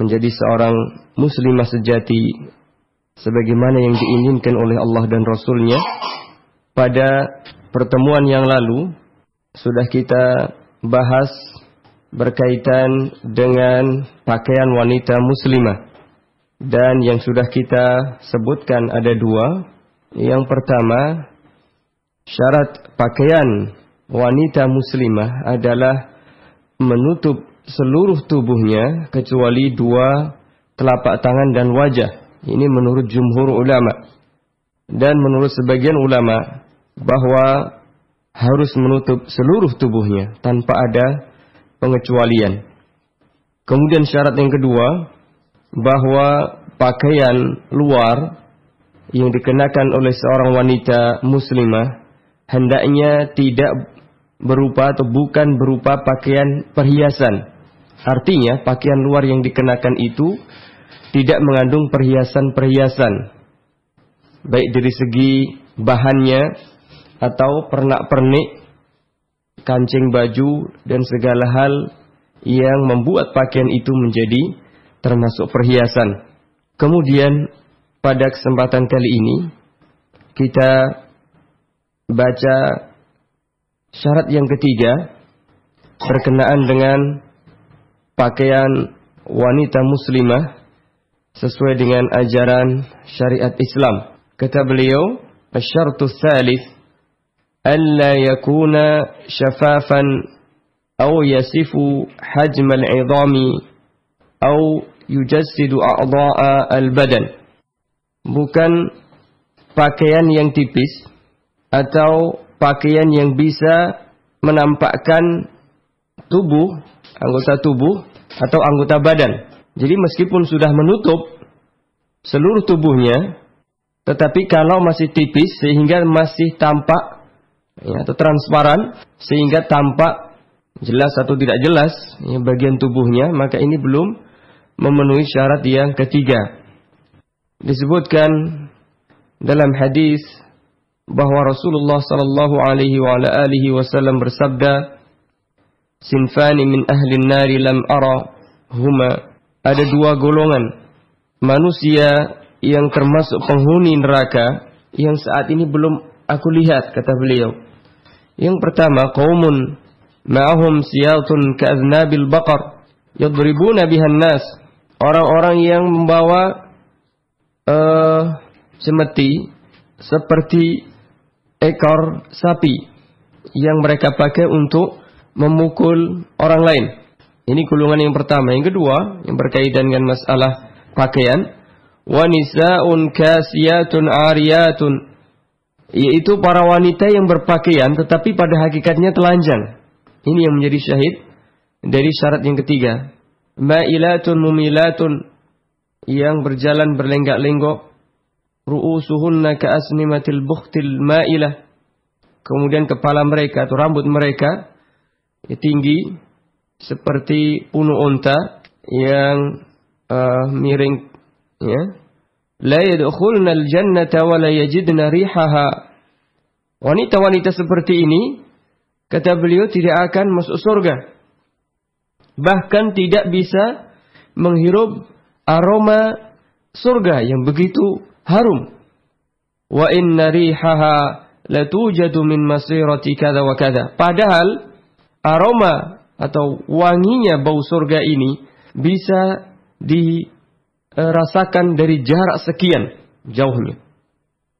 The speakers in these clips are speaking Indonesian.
menjadi seorang muslimah sejati sebagaimana yang diinginkan oleh Allah dan Rasulnya pada pertemuan yang lalu sudah kita bahas berkaitan dengan pakaian wanita muslimah. Dan yang sudah kita sebutkan ada dua. Yang pertama syarat pakaian wanita muslimah adalah menutup seluruh tubuhnya kecuali dua telapak tangan dan wajah. Ini menurut jumhur ulama. Dan menurut sebagian ulama bahwa harus menutup seluruh tubuhnya tanpa ada pengecualian. Kemudian syarat yang kedua bahwa pakaian luar yang dikenakan oleh seorang wanita muslimah hendaknya tidak berupa atau bukan berupa pakaian perhiasan. Artinya pakaian luar yang dikenakan itu tidak mengandung perhiasan-perhiasan. Baik dari segi bahannya atau pernak-pernik, kancing baju dan segala hal yang membuat pakaian itu menjadi termasuk perhiasan. Kemudian pada kesempatan kali ini kita baca syarat yang ketiga berkenaan dengan pakaian wanita muslimah sesuai dengan ajaran syariat Islam. Kata beliau, "Asyartu tsalits alla yakuna syafafan aw yasifu hajm al-'idhami aw yujassidu a'dha'a al-badan." Bukan pakaian yang tipis atau pakaian yang bisa menampakkan tubuh, anggota tubuh atau anggota badan. Jadi meskipun sudah menutup seluruh tubuhnya, tetapi kalau masih tipis sehingga masih tampak ya, atau transparan sehingga tampak jelas atau tidak jelas ya, bagian tubuhnya, maka ini belum memenuhi syarat yang ketiga. Disebutkan dalam hadis bahwa Rasulullah sallallahu alaihi wasallam bersabda, "Sinfani min ahli nari lam ara huma ada dua golongan manusia yang termasuk penghuni neraka yang saat ini belum aku lihat kata beliau. Yang pertama qaumun ma'ahum siyatun ka'adnabil baqar yadribuna bihan nas. Orang-orang yang membawa uh, semeti seperti ekor sapi yang mereka pakai untuk memukul orang lain. Ini gulungan yang pertama. Yang kedua, yang berkaitan dengan masalah pakaian. Wanisa'un kasiyatun ariyatun. Yaitu para wanita yang berpakaian tetapi pada hakikatnya telanjang. Ini yang menjadi syahid dari syarat yang ketiga. Ma'ilatun mumilatun. Yang berjalan berlenggak-lenggok. Ru'usuhunna ka'asnimatil bukhtil ma'ilah. Kemudian kepala mereka atau rambut mereka ya, tinggi seperti unu unta yang uh, miring ya. La yadkhulna al-jannata wa la yajidna rihaha. Wanita-wanita seperti ini kata beliau tidak akan masuk surga. Bahkan tidak bisa menghirup aroma surga yang begitu harum. Wa inna rihaha latujadu min masirati kada wa kada padahal aroma atau wanginya bau surga ini bisa dirasakan dari jarak sekian jauhnya.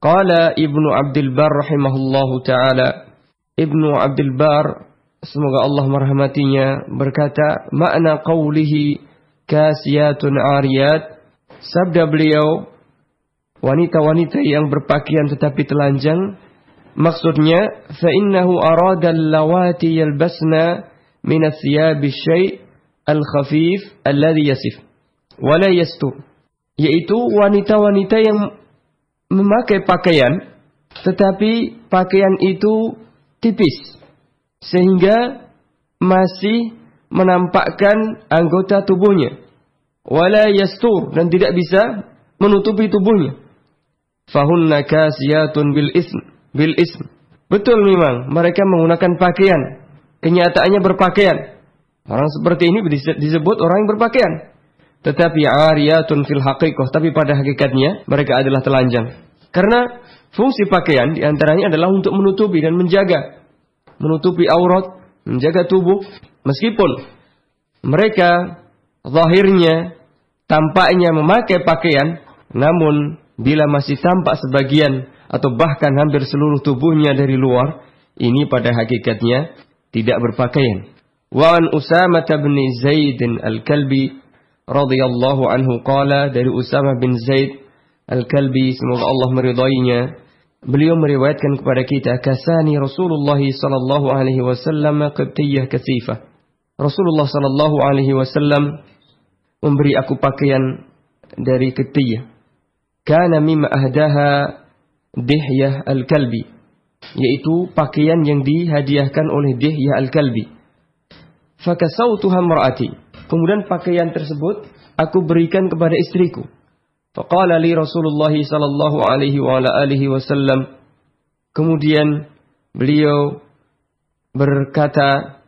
Qala Ibnu Abdul Bar rahimahullahu taala Ibnu Abdul Bar semoga Allah merahmatinya berkata makna qawlihi kasiyatun ariyat sabda beliau wanita-wanita yang berpakaian tetapi telanjang maksudnya innahu arada lawati yalbasna min athiyab syai' al-khafif alladhi yasif wala yastur yaitu wanita-wanita yang memakai pakaian tetapi pakaian itu tipis sehingga masih menampakkan anggota tubuhnya. Wala yastur dan tidak bisa menutupi tubuhnya. Fahunna kasiyatun bil ism bil ism betul memang mereka menggunakan pakaian kenyataannya berpakaian. Orang seperti ini disebut orang yang berpakaian. tetapi ariyatun fil haqiqah, tapi pada hakikatnya mereka adalah telanjang. Karena fungsi pakaian di antaranya adalah untuk menutupi dan menjaga, menutupi aurat, menjaga tubuh, meskipun mereka zahirnya tampaknya memakai pakaian, namun bila masih tampak sebagian atau bahkan hampir seluruh tubuhnya dari luar, ini pada hakikatnya tidak berpakaian. Wa an Usamah bin Zaid al-Kalbi radhiyallahu anhu qala dari Usamah bin Zaid al-Kalbi semoga Allah meridainya beliau meriwayatkan kepada kita kasani Rasulullah sallallahu alaihi wasallam qibtiyah kasifah Rasulullah sallallahu alaihi wasallam memberi aku pakaian dari ketiyah kana mimma ahdaha Dihyah al-Kalbi yaitu pakaian yang dihadiahkan oleh Dihyah al-Kalbi Fakasautuha mar'ati. Kemudian pakaian tersebut aku berikan kepada istriku. Faqala li Rasulullah sallallahu alaihi wa ala alihi wasallam. Kemudian beliau berkata,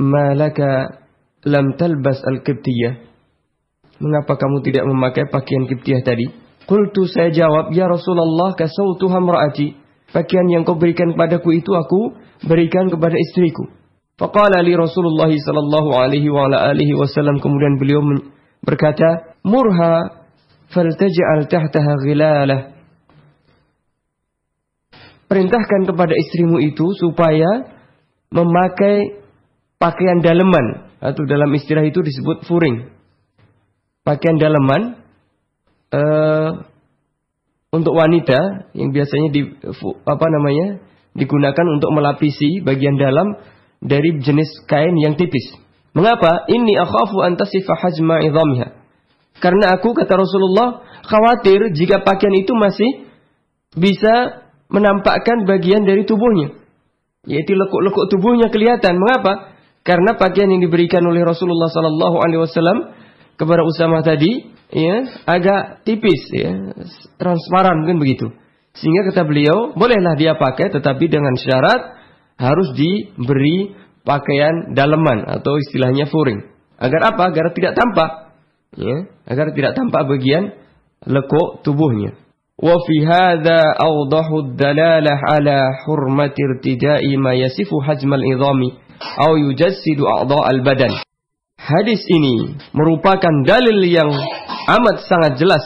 "Malaka lam talbas al-qibtiyah?" Mengapa kamu tidak memakai pakaian Kiptiah tadi? Qultu saya jawab, "Ya Rasulullah, kasautuha mar'ati." Pakaian yang kau berikan padaku itu aku berikan kepada istriku. Faqala li Rasulullah sallallahu alaihi wa ala alihi wasallam kemudian beliau berkata, "Murha faltaj'al tahtaha ghilalah." Perintahkan kepada istrimu itu supaya memakai pakaian daleman atau dalam istilah itu disebut furing. Pakaian daleman uh, untuk wanita yang biasanya di apa namanya digunakan untuk melapisi bagian dalam dari jenis kain yang tipis. Mengapa? Ini akhafu antasifa hajma idhamha. Karena aku kata Rasulullah khawatir jika pakaian itu masih bisa menampakkan bagian dari tubuhnya. Yaitu lekuk-lekuk tubuhnya kelihatan. Mengapa? Karena pakaian yang diberikan oleh Rasulullah Sallallahu Alaihi Wasallam kepada Usama tadi, ya, agak tipis, ya, transparan mungkin begitu. Sehingga kata beliau, bolehlah dia pakai, tetapi dengan syarat harus diberi pakaian daleman atau istilahnya furing. Agar apa? Agar tidak tampak. Ya, agar tidak tampak bagian lekuk tubuhnya. Wa fi hadha awdahu dalalah ala hurmati irtida'i ma yasifu hajmal idhami au yujassidu a'dha' al-badan. Hadis ini merupakan dalil yang amat sangat jelas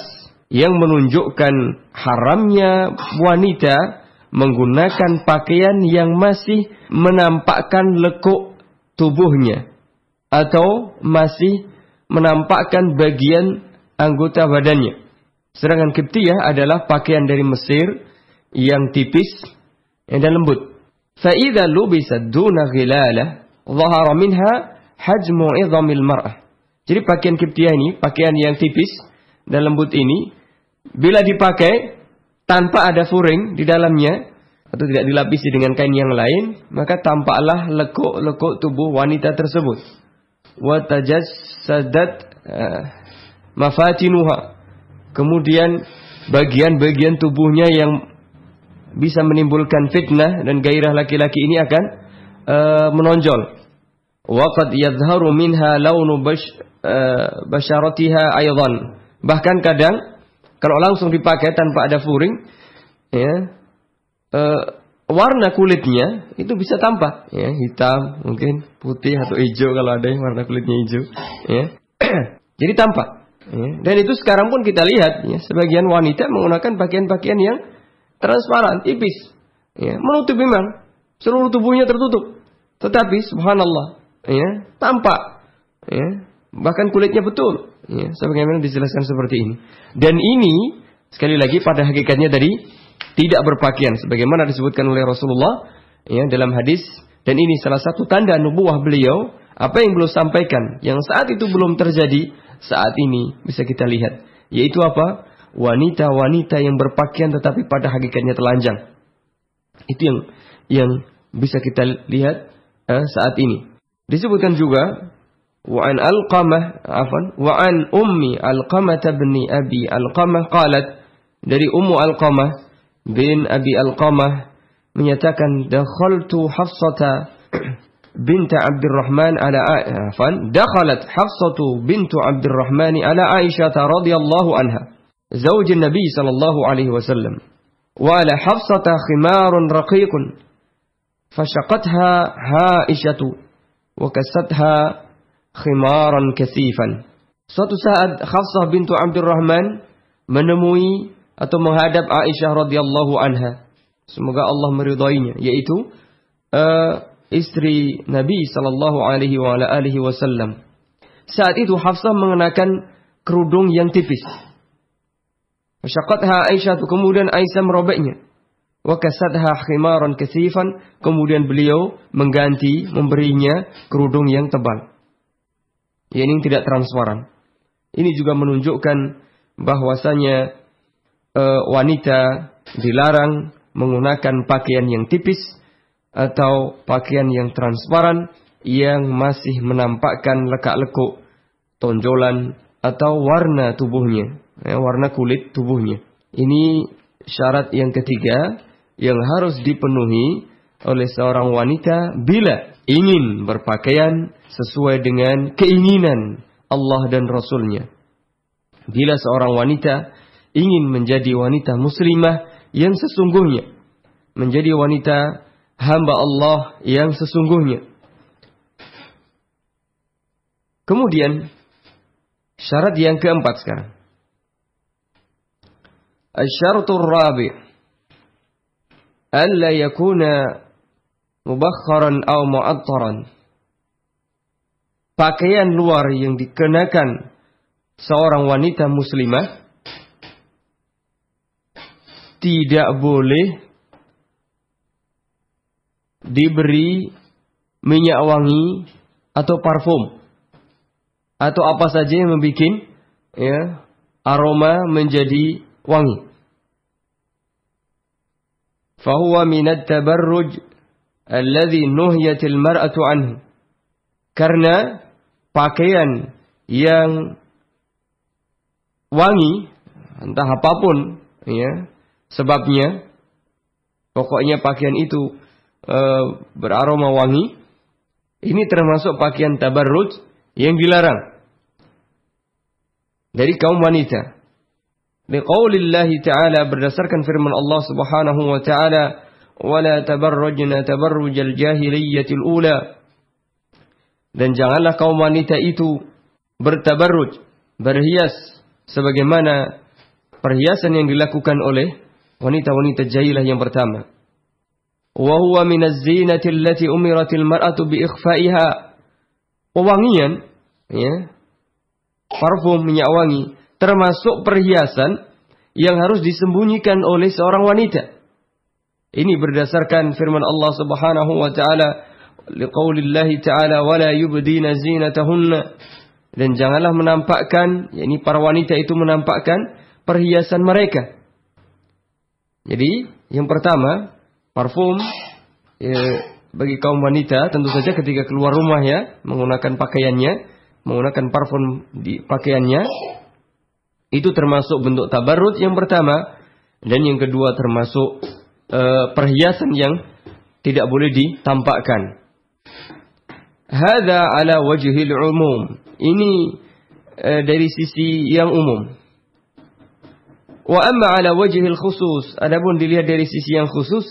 yang menunjukkan haramnya wanita menggunakan pakaian yang masih menampakkan lekuk tubuhnya atau masih menampakkan bagian anggota badannya. Sedangkan kiptiyah adalah pakaian dari Mesir yang tipis dan lembut. Fa'idha lubisa duna ghilalah zahara minha hajmu idhamil mar'ah. Jadi pakaian kiptiyah ini, pakaian yang tipis dan lembut ini, bila dipakai tanpa ada furing di dalamnya atau tidak dilapisi dengan kain yang lain, maka tampaklah lekuk-lekuk tubuh wanita tersebut. Wa tajassadat uh, mafatinuha. Kemudian bagian-bagian tubuhnya yang bisa menimbulkan fitnah dan gairah laki-laki ini akan uh, menonjol. Wa qad yadhharu minha launu uh, basyaratiha aydan. Bahkan kadang kalau langsung dipakai tanpa ada furing, ya, e, warna kulitnya itu bisa tampak, ya, hitam, mungkin putih atau hijau kalau ada yang warna kulitnya hijau, ya. Jadi tampak. Ya. Dan itu sekarang pun kita lihat, ya, sebagian wanita menggunakan pakaian-pakaian yang transparan, tipis, ya, menutup memang seluruh tubuhnya tertutup. Tetapi subhanallah, ya, tampak, ya, bahkan kulitnya betul. Ya, sebagaimana dijelaskan seperti ini. Dan ini sekali lagi pada hakikatnya tadi tidak berpakaian sebagaimana disebutkan oleh Rasulullah ya dalam hadis. Dan ini salah satu tanda nubuah beliau. Apa yang beliau sampaikan yang saat itu belum terjadi saat ini bisa kita lihat. Yaitu apa? Wanita-wanita yang berpakaian tetapi pada hakikatnya telanjang. Itu yang yang bisa kita lihat eh, saat ini disebutkan juga وعن القمة عفوا وعن أمي القمة بن أبي القمة قالت dari Ummu Alqamah bin Abi Alqamah menyatakan dakhaltu Hafsata على عفوا دخلت حفصة بنت عبد الرحمن على عائشة رضي الله عنها زوج النبي صلى الله عليه وسلم وعلى حفصة خمار رقيق فشقتها عائشة wakasatha khimaran kasifan. Suatu saat Khafsah bintu Abdurrahman menemui atau menghadap Aisyah radhiyallahu anha. Semoga Allah meridainya, yaitu uh, istri Nabi sallallahu alaihi wa ala alihi wasallam. Saat itu Hafsah mengenakan kerudung yang tipis. Masyaqatha Aisyah kemudian Aisyah merobeknya. Wa kasadha khimaran kasifan kemudian beliau mengganti memberinya kerudung yang tebal. Yang ini tidak transparan. Ini juga menunjukkan bahwasanya e, wanita dilarang menggunakan pakaian yang tipis atau pakaian yang transparan yang masih menampakkan lekak-lekuk tonjolan atau warna tubuhnya ya, warna kulit tubuhnya. Ini syarat yang ketiga yang harus dipenuhi oleh seorang wanita bila ingin berpakaian sesuai dengan keinginan Allah dan Rasulnya. Bila seorang wanita ingin menjadi wanita muslimah yang sesungguhnya, menjadi wanita hamba Allah yang sesungguhnya. Kemudian, syarat yang keempat sekarang. Asyaratul rabi' alla yakuna mubakharan aw mu'attaran. Pakaian luar yang dikenakan seorang wanita muslimah tidak boleh diberi minyak wangi atau parfum atau apa saja yang membuat ya aroma menjadi wangi. Fahuwa minat tabarruj alladhi nuhyatil mar'atu anhu. Karena pakaian yang wangi, entah apa pun, ya, sebabnya, pokoknya pakaian itu e, beraroma wangi, ini termasuk pakaian tabarruj yang dilarang dari kaum wanita. Liqaulillahi ta'ala berdasarkan firman Allah Subhanahu wa ta'ala wala tabarrujna tabarrujal jahiliyatil ula. Dan janganlah kaum wanita itu bertabarruj berhias sebagaimana perhiasan yang dilakukan oleh wanita-wanita jahilah yang pertama. Wa huwa minaz zinati allati mar'atu bi ikhfa'iha ya parfum minyak wangi termasuk perhiasan yang harus disembunyikan oleh seorang wanita. Ini berdasarkan firman Allah Subhanahu wa taala liqaulillahi taala wala yubdina zinatahunna dan janganlah menampakkan yakni para wanita itu menampakkan perhiasan mereka. Jadi, yang pertama, parfum ya, bagi kaum wanita tentu saja ketika keluar rumah ya menggunakan pakaiannya, menggunakan parfum di pakaiannya itu termasuk bentuk tabarut yang pertama dan yang kedua termasuk uh, perhiasan yang tidak boleh ditampakkan. Hada ala wajhil umum. Ini uh, dari sisi yang umum. Wa amma ala wajhil khusus. Adapun dilihat dari sisi yang khusus,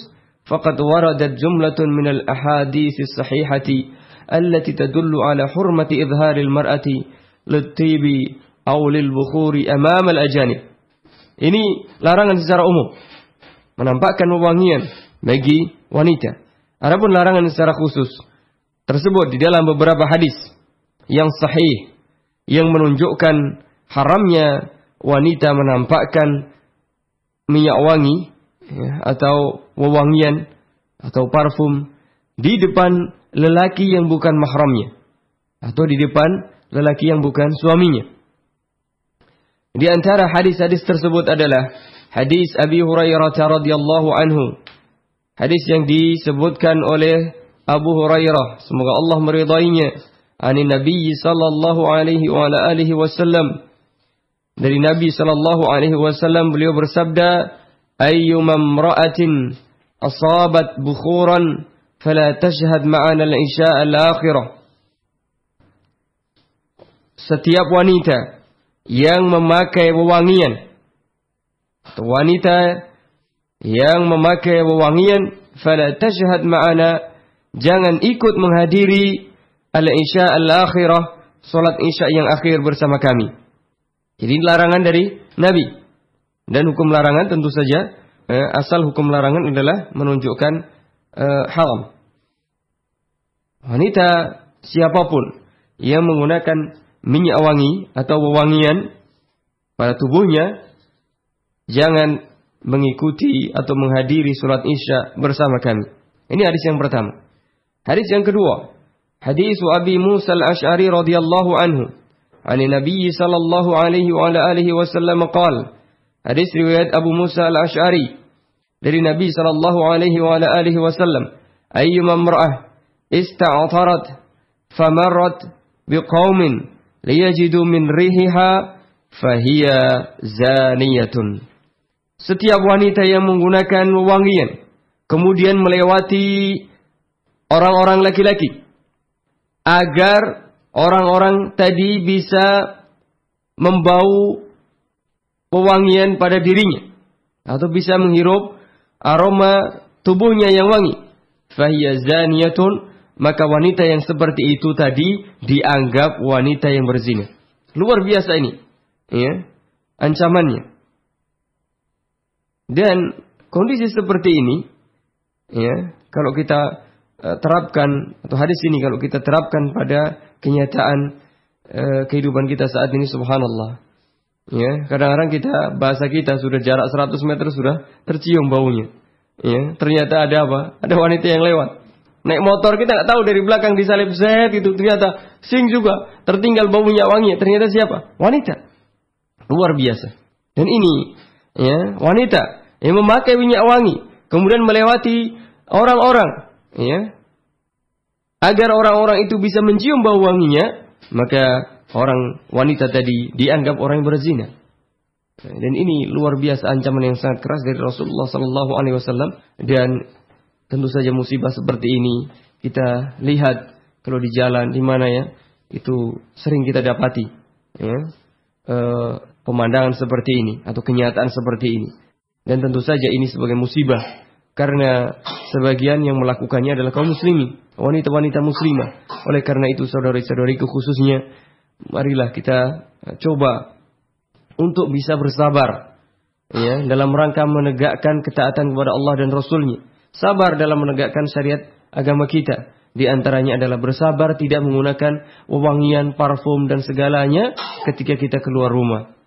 faqad waradat jumlatun min al ahadits sahihati allati tadullu ala hurmati idharil mar'ati litibi awlil bukhuri amam al ajanib. Ini larangan secara umum. Menampakkan wewangian bagi wanita. Adapun larangan secara khusus tersebut di dalam beberapa hadis yang sahih yang menunjukkan haramnya wanita menampakkan minyak wangi ya, atau wewangian atau parfum di depan lelaki yang bukan mahramnya atau di depan lelaki yang bukan suaminya. Di antara hadis-hadis tersebut adalah hadis Abi Hurairah radhiyallahu anhu. Hadis yang disebutkan oleh Abu Hurairah, semoga Allah meridainya, ani Nabi sallallahu alaihi wa ala alihi wasallam. Dari Nabi sallallahu alaihi wasallam beliau bersabda, "Ayyumam ra'atin asabat bukhuran fala tashhad ma'ana al-isya al-akhirah." Setiap wanita yang memakai wewangian. Atau wanita yang memakai wewangian fala tashhad ma'ana jangan ikut menghadiri al-isya al-akhirah salat isya yang akhir bersama kami. Jadi larangan dari nabi. Dan hukum larangan tentu saja eh, asal hukum larangan adalah menunjukkan eh, haram. Wanita siapa pun yang menggunakan minyak wangi atau wewangian pada tubuhnya, jangan mengikuti atau menghadiri sholat isya bersama kami. Ini hadis yang pertama. Hadis yang kedua, hadis Abi Musa al-Ash'ari radhiyallahu anhu. Ani Nabi sallallahu alaihi wa ala alihi wasallam qaal. Hadis riwayat Abu Musa al-Ash'ari dari Nabi sallallahu alaihi wa ala alihi wasallam, ayyuma mar'ah ista'tarat famarrat biqaumin liyajidu min rihiha fahiya zaniyatun." Setiap wanita yang menggunakan wewangian kemudian melewati orang-orang laki-laki agar orang-orang tadi bisa membau wewangian pada dirinya atau bisa menghirup aroma tubuhnya yang wangi. Fahiya zaniyatun maka wanita yang seperti itu tadi dianggap wanita yang berzina. Luar biasa ini. Ya, ancamannya. Dan kondisi seperti ini, ya, kalau kita uh, terapkan atau hadis ini kalau kita terapkan pada kenyataan uh, kehidupan kita saat ini, subhanallah. Ya, kadang-kadang kita bahasa kita sudah jarak 100 meter sudah tercium baunya. Ya, ternyata ada apa? Ada wanita yang lewat. Naik motor kita nggak tahu dari belakang disalip Z itu ternyata sing juga tertinggal baunya wangi. Ternyata siapa? Wanita. Luar biasa. Dan ini ya, wanita yang memakai minyak wangi, kemudian melewati orang-orang, ya, agar orang-orang itu bisa mencium bau wanginya, maka orang wanita tadi dianggap orang yang berzina. Dan ini luar biasa ancaman yang sangat keras dari Rasulullah Sallallahu Alaihi Wasallam dan tentu saja musibah seperti ini kita lihat kalau di jalan di mana ya itu sering kita dapati ya, e, pemandangan seperti ini atau kenyataan seperti ini. Dan tentu saja ini sebagai musibah karena sebagian yang melakukannya adalah kaum muslimin, wanita-wanita muslimah. Oleh karena itu saudari-saudariku khususnya marilah kita eh, coba untuk bisa bersabar ya dalam rangka menegakkan ketaatan kepada Allah dan Rasulnya. Sabar dalam menegakkan syariat agama kita. Di antaranya adalah bersabar tidak menggunakan wewangian, parfum dan segalanya ketika kita keluar rumah.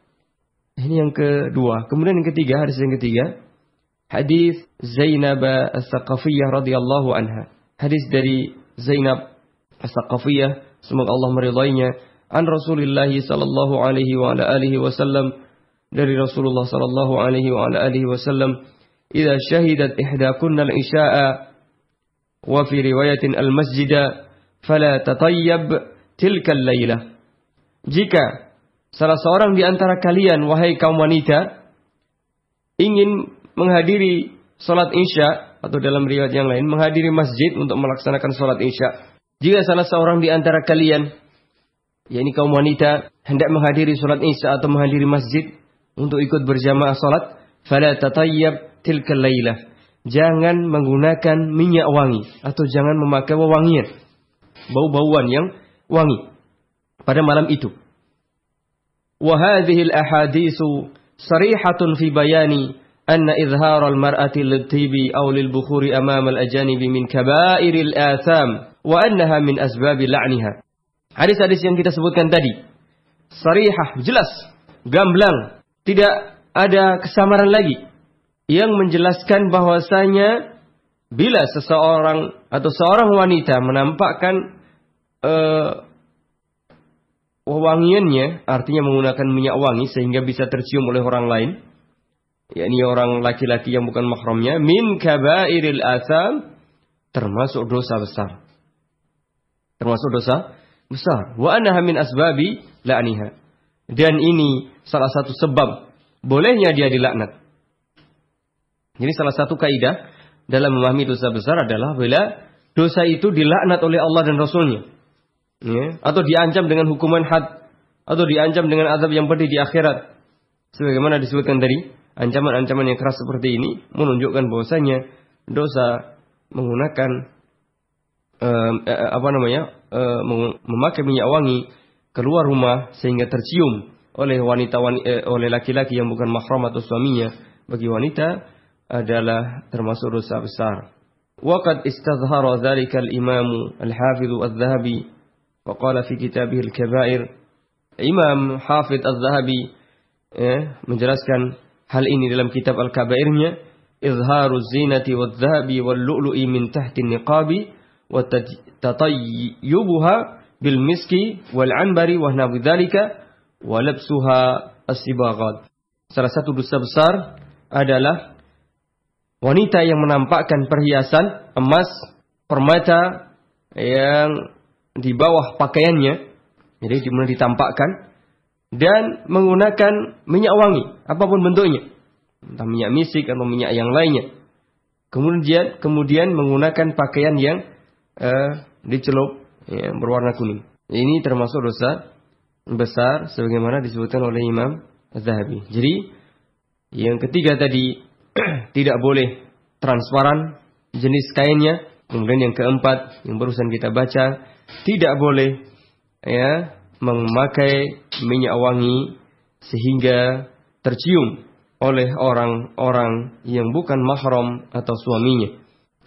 Ini yang kedua. Kemudian yang ketiga, hadis yang ketiga. Hadis Zainab As-Saqafiyah radhiyallahu anha. Hadis dari Zainab As-Saqafiyah, semoga Allah meridainya, an Rasulullah sallallahu alaihi wa ala alihi wasallam dari Rasulullah sallallahu alaihi wa ala alihi wasallam, "Idza syahidat ihdakunna wa fi riwayatin al-masjida fala tatayyab tilka al-lailah." Jika salah seorang di antara kalian, wahai kaum wanita, ingin menghadiri sholat isya, atau dalam riwayat yang lain, menghadiri masjid untuk melaksanakan sholat isya. Jika salah seorang di antara kalian, yakni kaum wanita, hendak menghadiri sholat isya atau menghadiri masjid untuk ikut berjamaah sholat, Fala tatayyab tilka layla. Jangan menggunakan minyak wangi atau jangan memakai wewangian. Bau-bauan yang wangi pada malam itu. Wahadihil hadhihi sarihatun fi bayani anna izhar al-mar'ati lil-tibi aw lil-bukhuri amama al-ajanibi min kaba'iril atham wa annaha min asbabi la'niha. Hadis-hadis yang kita sebutkan tadi sarihah jelas, gamblang, tidak ada kesamaran lagi yang menjelaskan bahwasanya bila seseorang atau seorang wanita menampakkan uh, wewangiannya artinya menggunakan minyak wangi sehingga bisa tercium oleh orang lain yakni orang laki-laki yang bukan mahramnya min kabairil asam termasuk dosa besar. Termasuk dosa besar. Wa annaha min asbabi la'niha. Dan ini salah satu sebab bolehnya dia dilaknat jadi salah satu kaidah dalam memahami dosa besar adalah bila dosa itu dilaknat oleh Allah dan Rasulnya. Ya, atau diancam dengan hukuman had atau diancam dengan azab yang pedih di akhirat. Sebagaimana disebutkan tadi, ancaman-ancaman yang keras seperti ini menunjukkan bahwasanya dosa menggunakan uh, apa namanya uh, memakai minyak wangi keluar rumah sehingga tercium oleh wanita, uh, oleh laki-laki yang bukan mahram atau suaminya bagi wanita adalah termasuk dosa besar. وقد استظهر ذلك الإمام الذهبي وقال في كتابه الكبائر Imam Hafid Az-Zahabi ya, menjelaskan hal ini dalam kitab Al-Kabairnya izharu zinati wadh-dhahabi wal-lu'lu'i min tahti niqabi wa tatayyubuha bil miski wal anbari wa nahwi dzalika wa labsuha as-sibaghat. Salah satu dosa besar adalah wanita yang menampakkan perhiasan emas, permata yang di bawah pakaiannya, jadi dimulai ditampakkan dan menggunakan minyak wangi apa pun bentuknya, entah minyak misik atau minyak yang lainnya. Kemudian kemudian menggunakan pakaian yang uh, dicelup ya, berwarna kuning. Ini termasuk dosa besar sebagaimana disebutkan oleh Imam Az-Zahabi. Jadi yang ketiga tadi tidak boleh transparan jenis kainnya. Kemudian yang keempat yang barusan kita baca tidak boleh ya memakai minyak wangi sehingga tercium oleh orang-orang yang bukan mahram atau suaminya.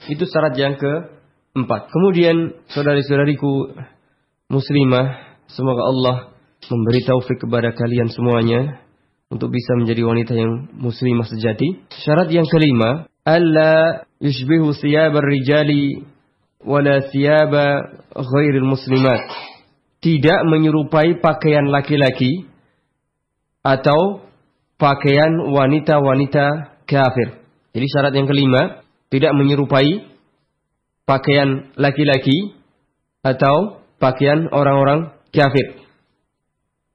Itu syarat yang keempat. Kemudian saudari-saudariku muslimah, semoga Allah memberi taufik kepada kalian semuanya untuk bisa menjadi wanita yang muslimah sejati. Syarat yang kelima, alla yushbihu thiyabar rijali wala thiyaba ghairil muslimat. Tidak menyerupai pakaian laki-laki atau pakaian wanita-wanita kafir. Jadi syarat yang kelima, tidak menyerupai pakaian laki-laki atau pakaian orang-orang kafir.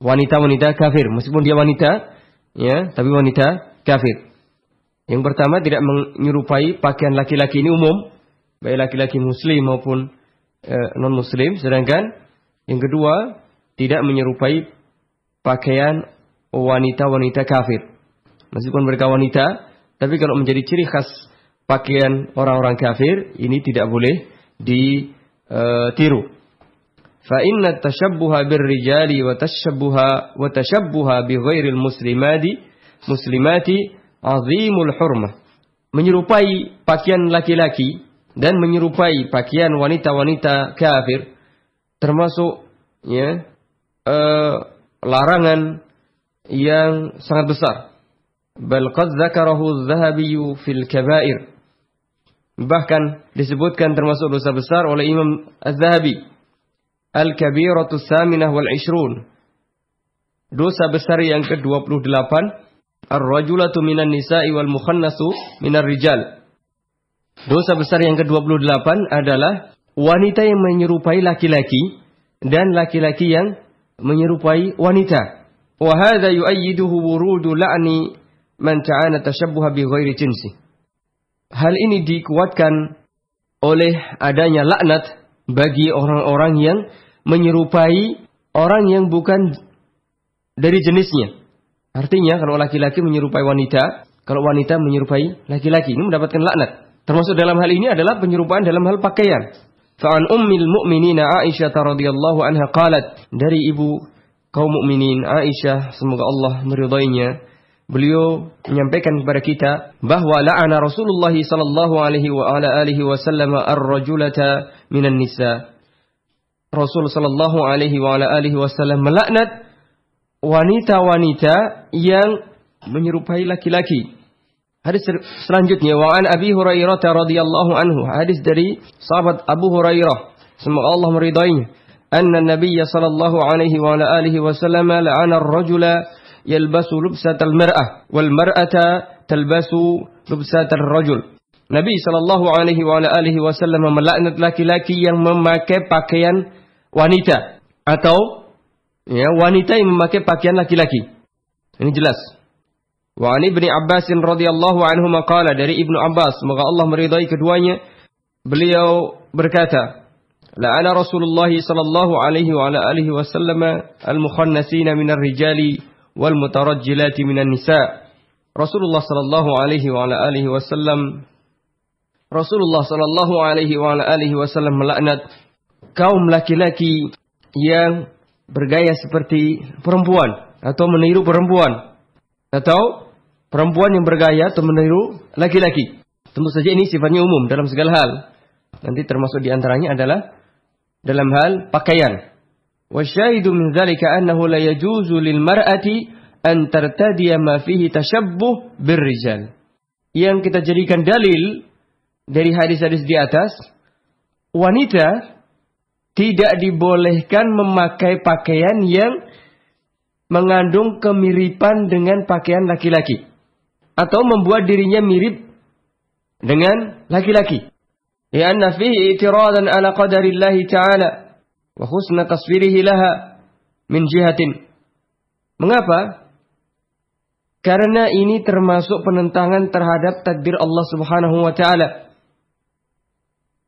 Wanita-wanita kafir, meskipun dia wanita, ya, tapi wanita kafir. Yang pertama tidak menyerupai pakaian laki-laki ini umum, baik laki-laki muslim maupun e, non muslim. Sedangkan yang kedua tidak menyerupai pakaian wanita-wanita kafir. Meskipun mereka wanita, tapi kalau menjadi ciri khas pakaian orang-orang kafir, ini tidak boleh ditiru. Wa tashabbuha wa tashabbuha bi ghairil muslimati muslimati azimul hurmah. Menyerupai pakaian laki-laki dan menyerupai pakaian wanita-wanita kafir termasuk ya uh, larangan yang sangat besar. Bal qad dzakarahu adh-Dhahabi fil kabair. Bahkan disebutkan termasuk dosa besar oleh Imam Az-Zahabi Al-Kabiratu Saminah wal Ishrun. Dosa besar yang ke-28. Ar-rajulatu minan nisa'i wal mukhannasu minar rijal. Dosa besar yang ke-28 adalah wanita yang menyerupai laki-laki dan laki-laki yang menyerupai wanita. Wa hadha yu'ayyiduhu wurudu la'ni man ta'ana tashabbuha bi ghairi jinsi. Hal ini dikuatkan oleh adanya laknat bagi orang-orang yang menyerupai orang yang bukan dari jenisnya. Artinya kalau laki-laki menyerupai wanita, kalau wanita menyerupai laki-laki, ini mendapatkan laknat. Termasuk dalam hal ini adalah penyerupaan dalam hal pakaian. Fa'an ummil mu'minina Aisyah radhiyallahu anha qalat dari ibu kaum mukminin Aisyah semoga Allah meridainya beliau menyampaikan kepada kita bahwa la'ana Rasulullah sallallahu alaihi wa ala alihi wasallam ar-rajulata minan nisa Rasul Shallallahu Alaihi Wasallam melaknat wanita-wanita yang menyerupai laki-laki. Hadis selanjutnya wa an Abi Hurairah radhiyallahu anhu. Hadis dari sahabat Abu Hurairah. Semoga Allah meridainya. Anna Nabiy sallallahu alaihi wa ala alihi la'ana ar-rajula yalbasu lubsatal mar'ah wal mar'ata talbasu lubsatal rajul. Nabi sallallahu alaihi wa ala alihi wasallam melaknat laki-laki yang memakai pakaian wanita atau ya wanita yang memakai pakaian laki-laki. Ini jelas. Wa ani Ibnu Abbas radhiyallahu anhu maqala dari Ibnu Abbas, semoga Allah meridai keduanya, beliau berkata, La'ana Rasulullah sallallahu alaihi wa ala alihi wasallam al-mukhannasina minar rijali wal mutarajjilati minan nisa. Rasulullah sallallahu alaihi wa ala alihi wasallam Rasulullah sallallahu alaihi wa ala alihi wasallam melaknat kaum laki-laki yang bergaya seperti perempuan atau meniru perempuan atau perempuan yang bergaya atau meniru laki-laki. Tentu saja ini sifatnya umum dalam segala hal. Nanti termasuk di antaranya adalah dalam hal pakaian. Dzalika annahu la yajuzu lil mar'ati an tartadiya ma fihi tashabbuh birrijal. Yang kita jadikan dalil dari hadis-hadis di atas, wanita tidak dibolehkan memakai pakaian yang mengandung kemiripan dengan pakaian laki-laki atau membuat dirinya mirip dengan laki-laki. Lianna fihi itiradan ala qadarillahi ta'ala wa husna taswirihi laha min jihatin. Mengapa? Karena ini termasuk penentangan terhadap takdir Allah Subhanahu wa taala.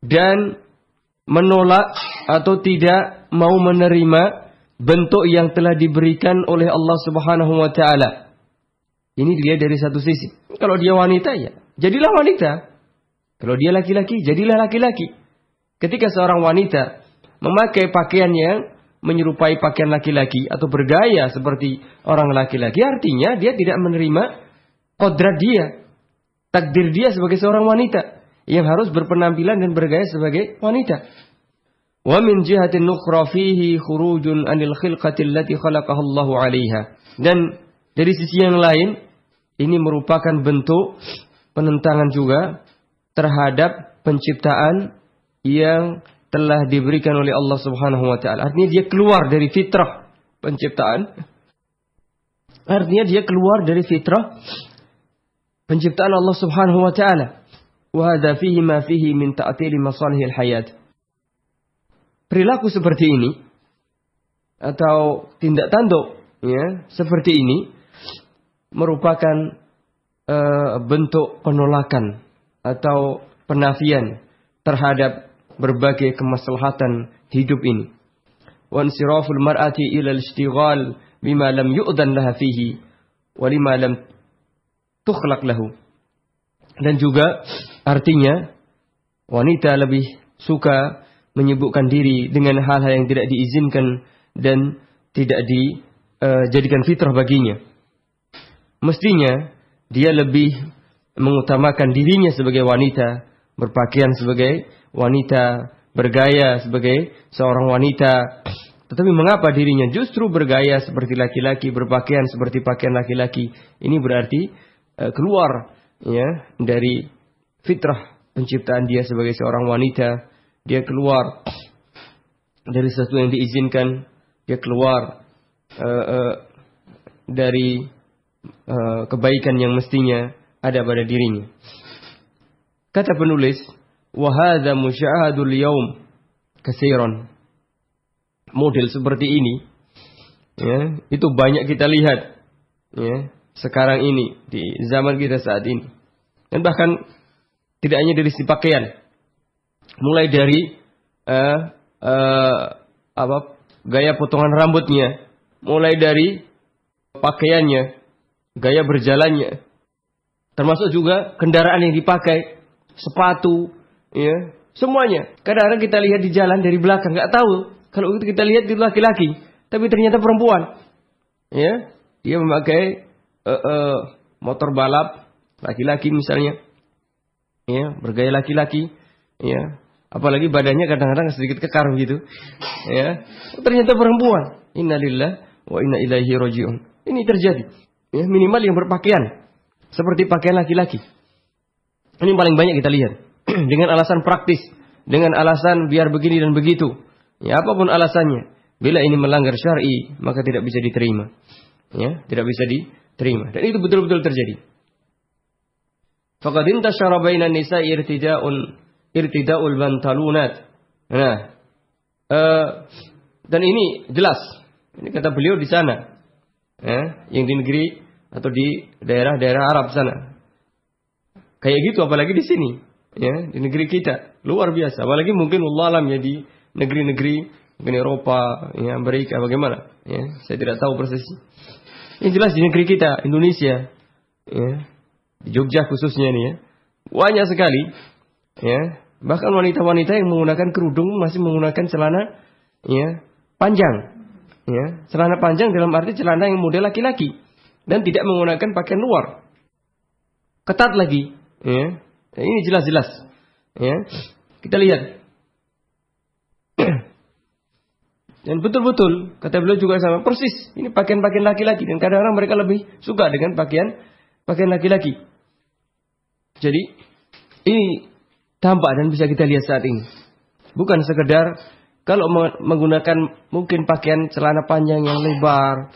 Dan menolak atau tidak mau menerima bentuk yang telah diberikan oleh Allah Subhanahu wa taala. Ini dilihat dari satu sisi. Kalau dia wanita ya, jadilah wanita. Kalau dia laki-laki, jadilah laki-laki. Ketika seorang wanita memakai pakaian yang menyerupai pakaian laki-laki atau bergaya seperti orang laki-laki, artinya dia tidak menerima kodrat dia, takdir dia sebagai seorang wanita yang harus berpenampilan dan bergaya sebagai wanita. Wa min jihatin nukhra fihi khurujun anil khilqati allati khalaqaha Allahu 'alaiha. Dan dari sisi yang lain ini merupakan bentuk penentangan juga terhadap penciptaan yang telah diberikan oleh Allah Subhanahu wa taala. Artinya dia keluar dari fitrah penciptaan. Artinya dia keluar dari fitrah penciptaan Allah Subhanahu wa taala. Wa hadza fihi ma fihi min ta'til masalihil hayat. Perilaku seperti ini atau tindak tanduk ya, seperti ini merupakan uh, bentuk penolakan atau penafian terhadap berbagai kemaslahatan hidup ini. Wa insiraful mar'ati ila al-ishtighal bima lam yu'dan laha fihi wa lima lam tukhlaq lahu. Dan juga artinya wanita lebih suka menyibukkan diri dengan hal-hal yang tidak diizinkan dan tidak dijadikan uh, fitrah baginya. Mestinya dia lebih mengutamakan dirinya sebagai wanita, berpakaian sebagai wanita, bergaya sebagai seorang wanita. Tetapi mengapa dirinya justru bergaya seperti laki-laki, berpakaian seperti pakaian laki-laki? Ini berarti uh, keluar ya dari fitrah penciptaan dia sebagai seorang wanita. Dia keluar dari sesuatu yang diizinkan. Dia keluar uh, uh, dari uh, kebaikan yang mestinya ada pada dirinya. Kata penulis, "Wahada musyahadul yaum kasiron." Model seperti ini ya, itu banyak kita lihat ya, sekarang ini di zaman kita saat ini. Dan bahkan tidak hanya dari si pakaian. Mulai dari uh, uh, apa gaya potongan rambutnya, mulai dari pakaiannya, gaya berjalannya, Termasuk juga kendaraan yang dipakai, sepatu, ya, semuanya. Kadang-kadang kita lihat di jalan dari belakang, nggak tahu kalau kita lihat itu laki-laki, tapi ternyata perempuan. Ya, dia memakai uh, uh, motor balap laki-laki misalnya, ya, bergaya laki-laki, ya, apalagi badannya kadang-kadang sedikit kekar gitu, ya, ternyata perempuan. Innalillah wa inna ilaihi rojiun. Ini terjadi. Ya, minimal yang berpakaian seperti pakaian laki-laki. Ini paling banyak kita lihat. dengan alasan praktis. Dengan alasan biar begini dan begitu. Ya, apa pun alasannya. Bila ini melanggar syar'i, maka tidak bisa diterima. Ya, tidak bisa diterima. Dan itu betul-betul terjadi. Faqad intasyara bainan nisa irtida'un irtida'ul bantalunat. Nah, uh, dan ini jelas. Ini kata beliau di sana. Ya, yang di negeri atau di daerah-daerah Arab sana. Kayak gitu apalagi di sini. ya di negeri kita luar biasa apalagi mungkin Allah alam ya di negeri-negeri mungkin Eropa ya Amerika bagaimana ya saya tidak tahu persis yang jelas di negeri kita Indonesia ya di Jogja khususnya nih ya banyak sekali ya. Bahkan wanita-wanita yang menggunakan kerudung masih menggunakan celana ya panjang ya. Celana panjang dalam arti celana yang model laki-laki dan tidak menggunakan pakaian luar. Ketat lagi ya. Ini jelas-jelas ya. Kita lihat dan betul-betul kata beliau juga sama persis ini pakaian-pakaian laki-laki dan kadang-kadang mereka lebih suka dengan pakaian pakaian laki-laki jadi ini tampak dan bisa kita lihat saat ini. Bukan sekedar kalau menggunakan mungkin pakaian celana panjang yang lebar,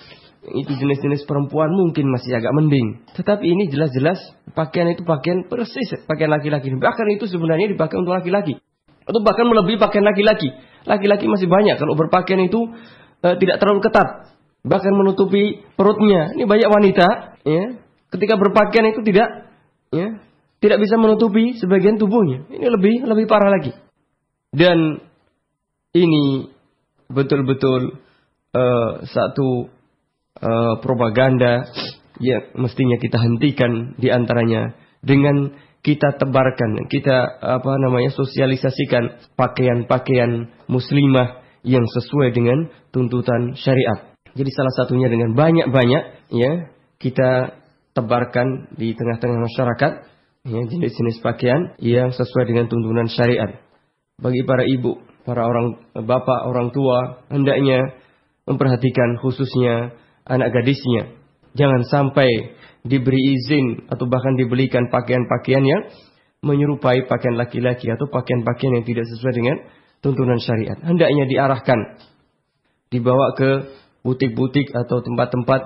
itu jenis-jenis perempuan mungkin masih agak mending. Tetapi ini jelas-jelas pakaian itu pakaian persis pakaian laki-laki. Bahkan itu sebenarnya dipakai untuk laki-laki. Atau bahkan melebihi pakaian laki-laki. Laki-laki masih banyak kalau berpakaian itu e, tidak terlalu ketat. Bahkan menutupi perutnya. Ini banyak wanita ya, ketika berpakaian itu tidak ya, tidak bisa menutupi sebagian tubuhnya. Ini lebih lebih parah lagi. Dan ini betul-betul uh, satu uh, propaganda yang mestinya kita hentikan di antaranya dengan kita tebarkan, kita apa namanya sosialisasikan pakaian-pakaian muslimah yang sesuai dengan tuntutan syariat. Jadi salah satunya dengan banyak-banyak ya kita tebarkan di tengah-tengah masyarakat ya, jenis-jenis pakaian yang sesuai dengan tuntunan syariat. Bagi para ibu, para orang bapak, orang tua, hendaknya memperhatikan khususnya anak gadisnya. Jangan sampai diberi izin atau bahkan dibelikan pakaian-pakaian yang menyerupai pakaian laki-laki atau pakaian-pakaian yang tidak sesuai dengan tuntunan syariat. Hendaknya diarahkan, dibawa ke butik-butik atau tempat-tempat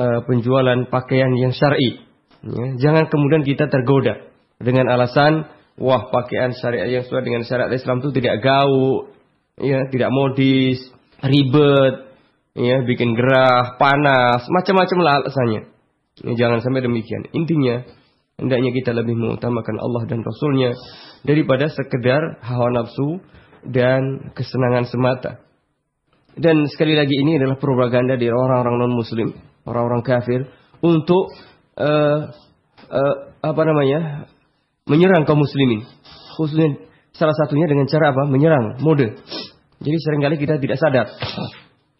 uh, penjualan pakaian yang syar'i Ya, jangan kemudian kita tergoda dengan alasan wah pakaian syariat yang sesuai dengan syariat Islam itu tidak gaul, ya, tidak modis, ribet, ya, bikin gerah, panas, macam-macam lah alasannya. Ya, jangan sampai demikian. Intinya hendaknya kita lebih mengutamakan Allah dan Rasulnya daripada sekedar hawa nafsu dan kesenangan semata. Dan sekali lagi ini adalah propaganda dari orang-orang non Muslim, orang-orang kafir untuk uh, uh, apa namanya menyerang kaum muslimin khususnya salah satunya dengan cara apa menyerang mode jadi sering kali kita tidak sadar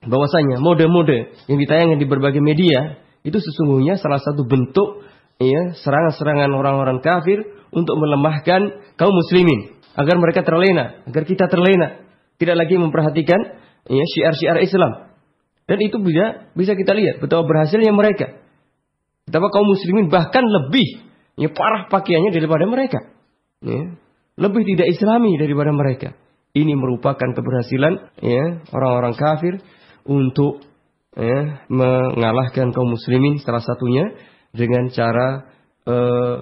bahwasanya mode-mode yang ditayangkan di berbagai media itu sesungguhnya salah satu bentuk ya serangan-serangan orang-orang kafir untuk melemahkan kaum muslimin agar mereka terlena agar kita terlena tidak lagi memperhatikan ya syiar-syiar Islam dan itu bisa bisa kita lihat betapa berhasilnya mereka Betapa kaum muslimin bahkan lebih ya, parah pakaiannya daripada mereka. Ya, lebih tidak islami daripada mereka. Ini merupakan keberhasilan ya orang-orang kafir untuk ya, mengalahkan kaum muslimin salah satunya dengan cara uh,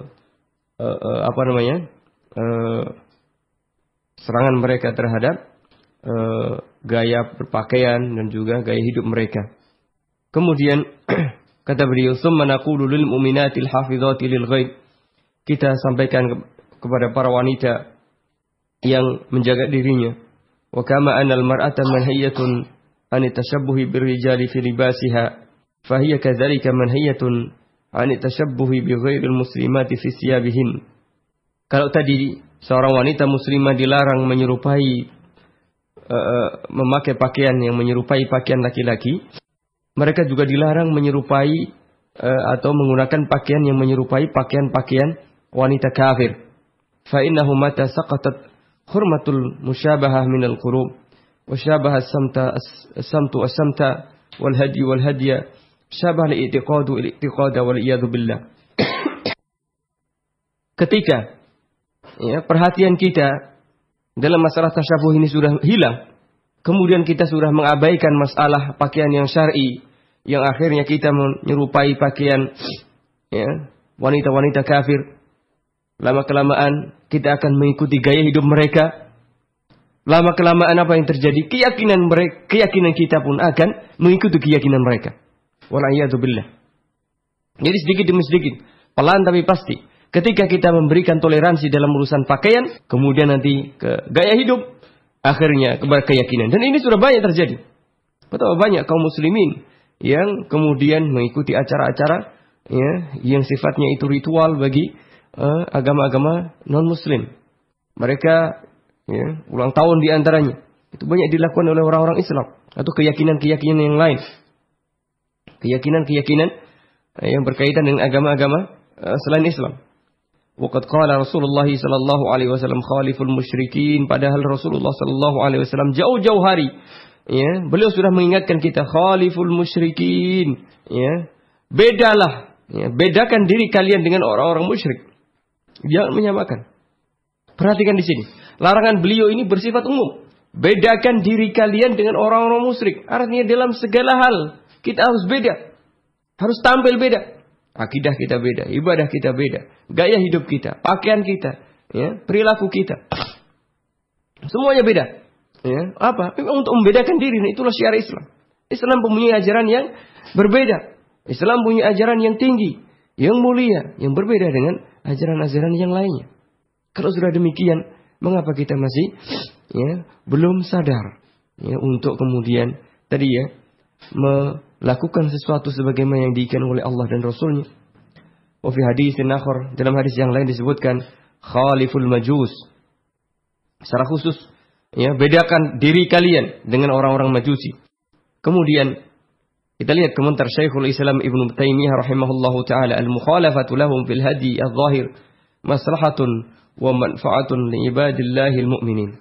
uh, uh, apa namanya uh, serangan mereka terhadap uh, gaya berpakaian dan juga gaya hidup mereka. Kemudian Kata beliau, "Tsumma naqulu lil mu'minatil hafizati lil ghaib." Kita sampaikan ke kepada para wanita yang menjaga dirinya. Wa kama anal mar'ata manhiyatun tashabbuhi birrijali fi libasiha, fahiya kadzalika manhiyatun an tashabbuhi bi ghairil muslimati fi siyabihin. Kalau tadi seorang wanita muslimah dilarang menyerupai uh, memakai pakaian yang menyerupai pakaian laki-laki, mereka juga dilarang menyerupai uh, atau menggunakan pakaian yang menyerupai pakaian-pakaian wanita kafir. Fa innahu mata saqatat hurmatul musyabahah minal qulub hadi wal hadiya syabah li i'tiqadu il i'tiqada wal iyadu billah. Ketika ya, perhatian kita dalam masalah tasyabuh ini sudah hilang, kemudian kita sudah mengabaikan masalah pakaian yang syar'i yang akhirnya kita menyerupai pakaian ya, wanita-wanita kafir. Lama kelamaan kita akan mengikuti gaya hidup mereka. Lama kelamaan apa yang terjadi? Keyakinan mereka, keyakinan kita pun akan mengikuti keyakinan mereka. Wallahualam. Jadi sedikit demi sedikit, pelan tapi pasti. Ketika kita memberikan toleransi dalam urusan pakaian, kemudian nanti ke gaya hidup, akhirnya ke keyakinan. Dan ini sudah banyak terjadi. Betapa banyak kaum muslimin yang kemudian mengikuti acara-acara ya, yang sifatnya itu ritual bagi uh, agama-agama non-muslim. Mereka ya, ulang tahun di antaranya. Itu banyak dilakukan oleh orang-orang Islam. Atau keyakinan-keyakinan yang lain. Keyakinan-keyakinan eh, yang berkaitan dengan agama-agama uh, selain Islam. Waqad qala Rasulullah sallallahu alaihi wasallam khaliful musyrikin padahal Rasulullah sallallahu alaihi wasallam jauh-jauh hari ya beliau sudah mengingatkan kita khaliful musyrikin ya bedalah ya bedakan diri kalian dengan orang-orang musyrik jangan menyamakan perhatikan di sini larangan beliau ini bersifat umum bedakan diri kalian dengan orang-orang musyrik artinya dalam segala hal kita harus beda harus tampil beda Akidah kita beda, ibadah kita beda, gaya hidup kita, pakaian kita, ya, perilaku kita. Semuanya beda. Ya, apa? Memang untuk membedakan diri, nah, itulah syiar Islam. Islam mempunyai ajaran yang berbeda. Islam punya ajaran yang tinggi, yang mulia, yang berbeda dengan ajaran-ajaran yang lainnya. Kalau sudah demikian, mengapa kita masih ya belum sadar ya untuk kemudian tadi ya melakukan sesuatu sebagaimana yang diikan oleh Allah dan Rasulnya. Wa fi hadis akhar, dalam hadis yang lain disebutkan khaliful majus. Secara khusus ya bedakan diri kalian dengan orang-orang majusi. Kemudian kita lihat komentar Syekhul Islam Ibnu Taimiyah rahimahullahu taala al-mukhalafatu lahum fil hadi adh-dhahir maslahatun wa manfaatun li ibadillahil mu'minin.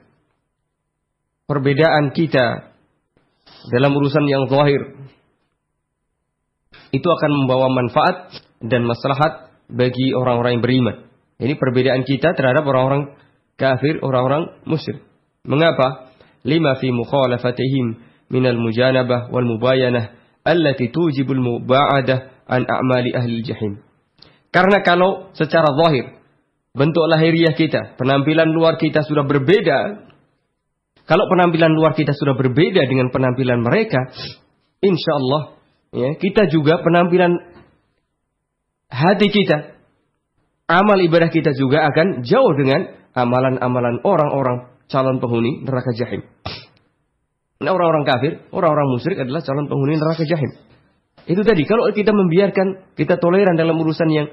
Perbedaan kita dalam urusan yang zahir itu akan membawa manfaat dan maslahat bagi orang-orang yang beriman. Ini perbedaan kita terhadap orang-orang kafir, orang-orang musyrik. Mengapa? Lima fi mukhalafatihim minal mujanabah wal mubayanah allati tujibul muba'adah an a'mali ahli jahim. Karena kalau secara zahir bentuk lahiriah kita, penampilan luar kita sudah berbeda, kalau penampilan luar kita sudah berbeda dengan penampilan mereka, insya Allah ya, kita juga penampilan hati kita, amal ibadah kita juga akan jauh dengan amalan-amalan orang-orang calon penghuni neraka jahim. Nah, orang-orang kafir, orang-orang musyrik adalah calon penghuni neraka jahim. Itu tadi, kalau kita membiarkan, kita toleran dalam urusan yang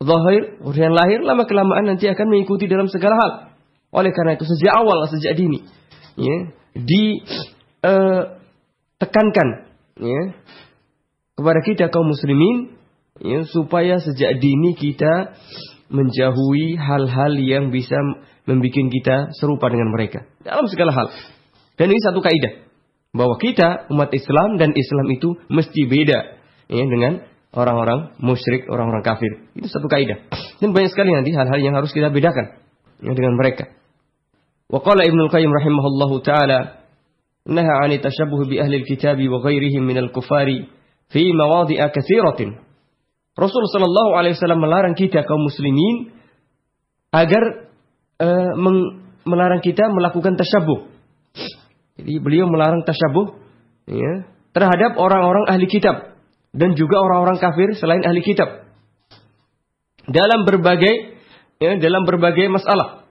zahir, urusan lahir, lama kelamaan nanti akan mengikuti dalam segala hal. Oleh karena itu sejak awal, sejak dini, ya, ditekankan eh, ya, kepada kita kaum muslimin ya, supaya sejak dini kita menjauhi hal-hal yang bisa membuat kita serupa dengan mereka dalam segala hal. Dan ini satu kaidah bahwa kita umat Islam dan Islam itu mesti beda ya, dengan orang-orang musyrik, orang-orang kafir. Itu satu kaidah. Dan banyak sekali nanti hal-hal yang harus kita bedakan ya, dengan mereka. Wa qala Ibnu Qayyim rahimahullahu taala naha 'ani tashabbuh bi ahli al-kitab wa ghairihim min al-kufari fi mawadhi'a katsiratin. Rasul sallallahu alaihi wasallam melarang kita kaum muslimin agar uh, melarang kita melakukan tasyabuh. Jadi beliau melarang tasyabuh ya, terhadap orang-orang ahli kitab dan juga orang-orang kafir selain ahli kitab dalam berbagai ya, dalam berbagai masalah.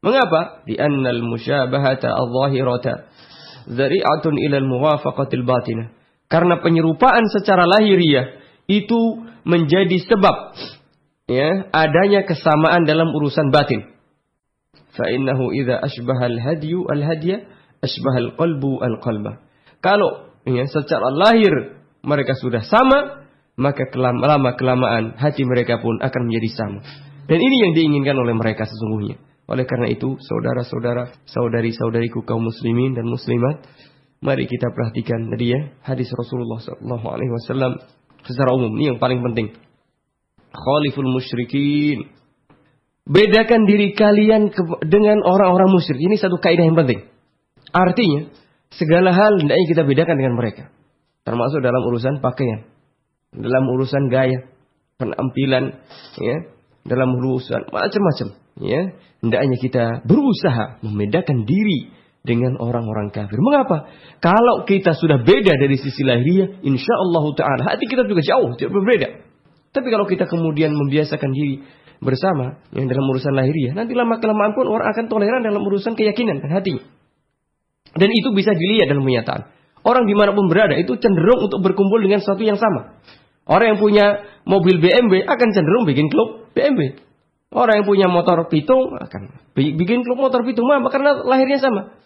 Mengapa? Di annal musyabahata al-zahirata zari'atun ila al-muwafaqatil batinah. Karena penyerupaan secara lahiriah itu menjadi sebab ya adanya kesamaan dalam urusan batin. Fa innahu idza asbaha al-hadyu al-hadya asbaha al-qalbu al-qalba. Kalau ya, secara lahir mereka sudah sama, maka lama kelamaan hati mereka pun akan menjadi sama. Dan ini yang diinginkan oleh mereka sesungguhnya. Oleh karena itu, saudara-saudara, saudari-saudariku kaum muslimin dan muslimat, mari kita perhatikan tadi ya hadis Rasulullah sallallahu alaihi secara umum ini yang paling penting. Khaliful musyrikin. Bedakan diri kalian dengan orang-orang musyrik. Ini satu kaidah yang penting. Artinya, segala hal hendaknya kita bedakan dengan mereka. Termasuk dalam urusan pakaian, dalam urusan gaya, penampilan, ya, dalam urusan macam-macam, ya. Hendaknya kita berusaha membedakan diri dengan orang-orang kafir. Mengapa? Kalau kita sudah beda dari sisi lahiriah, insya Allah Taala hati kita juga jauh tidak berbeda. Tapi kalau kita kemudian membiasakan diri bersama yang dalam urusan lahiriah. Nanti lama kelamaan pun orang akan toleran dalam urusan keyakinan dan hati. Dan itu bisa dilihat dalam kenyataan. Orang di mana pun berada itu cenderung untuk berkumpul dengan sesuatu yang sama. Orang yang punya mobil BMW akan cenderung bikin klub BMW. Orang yang punya motor pitung akan bikin klub motor pitung. Mah, karena lahirnya sama.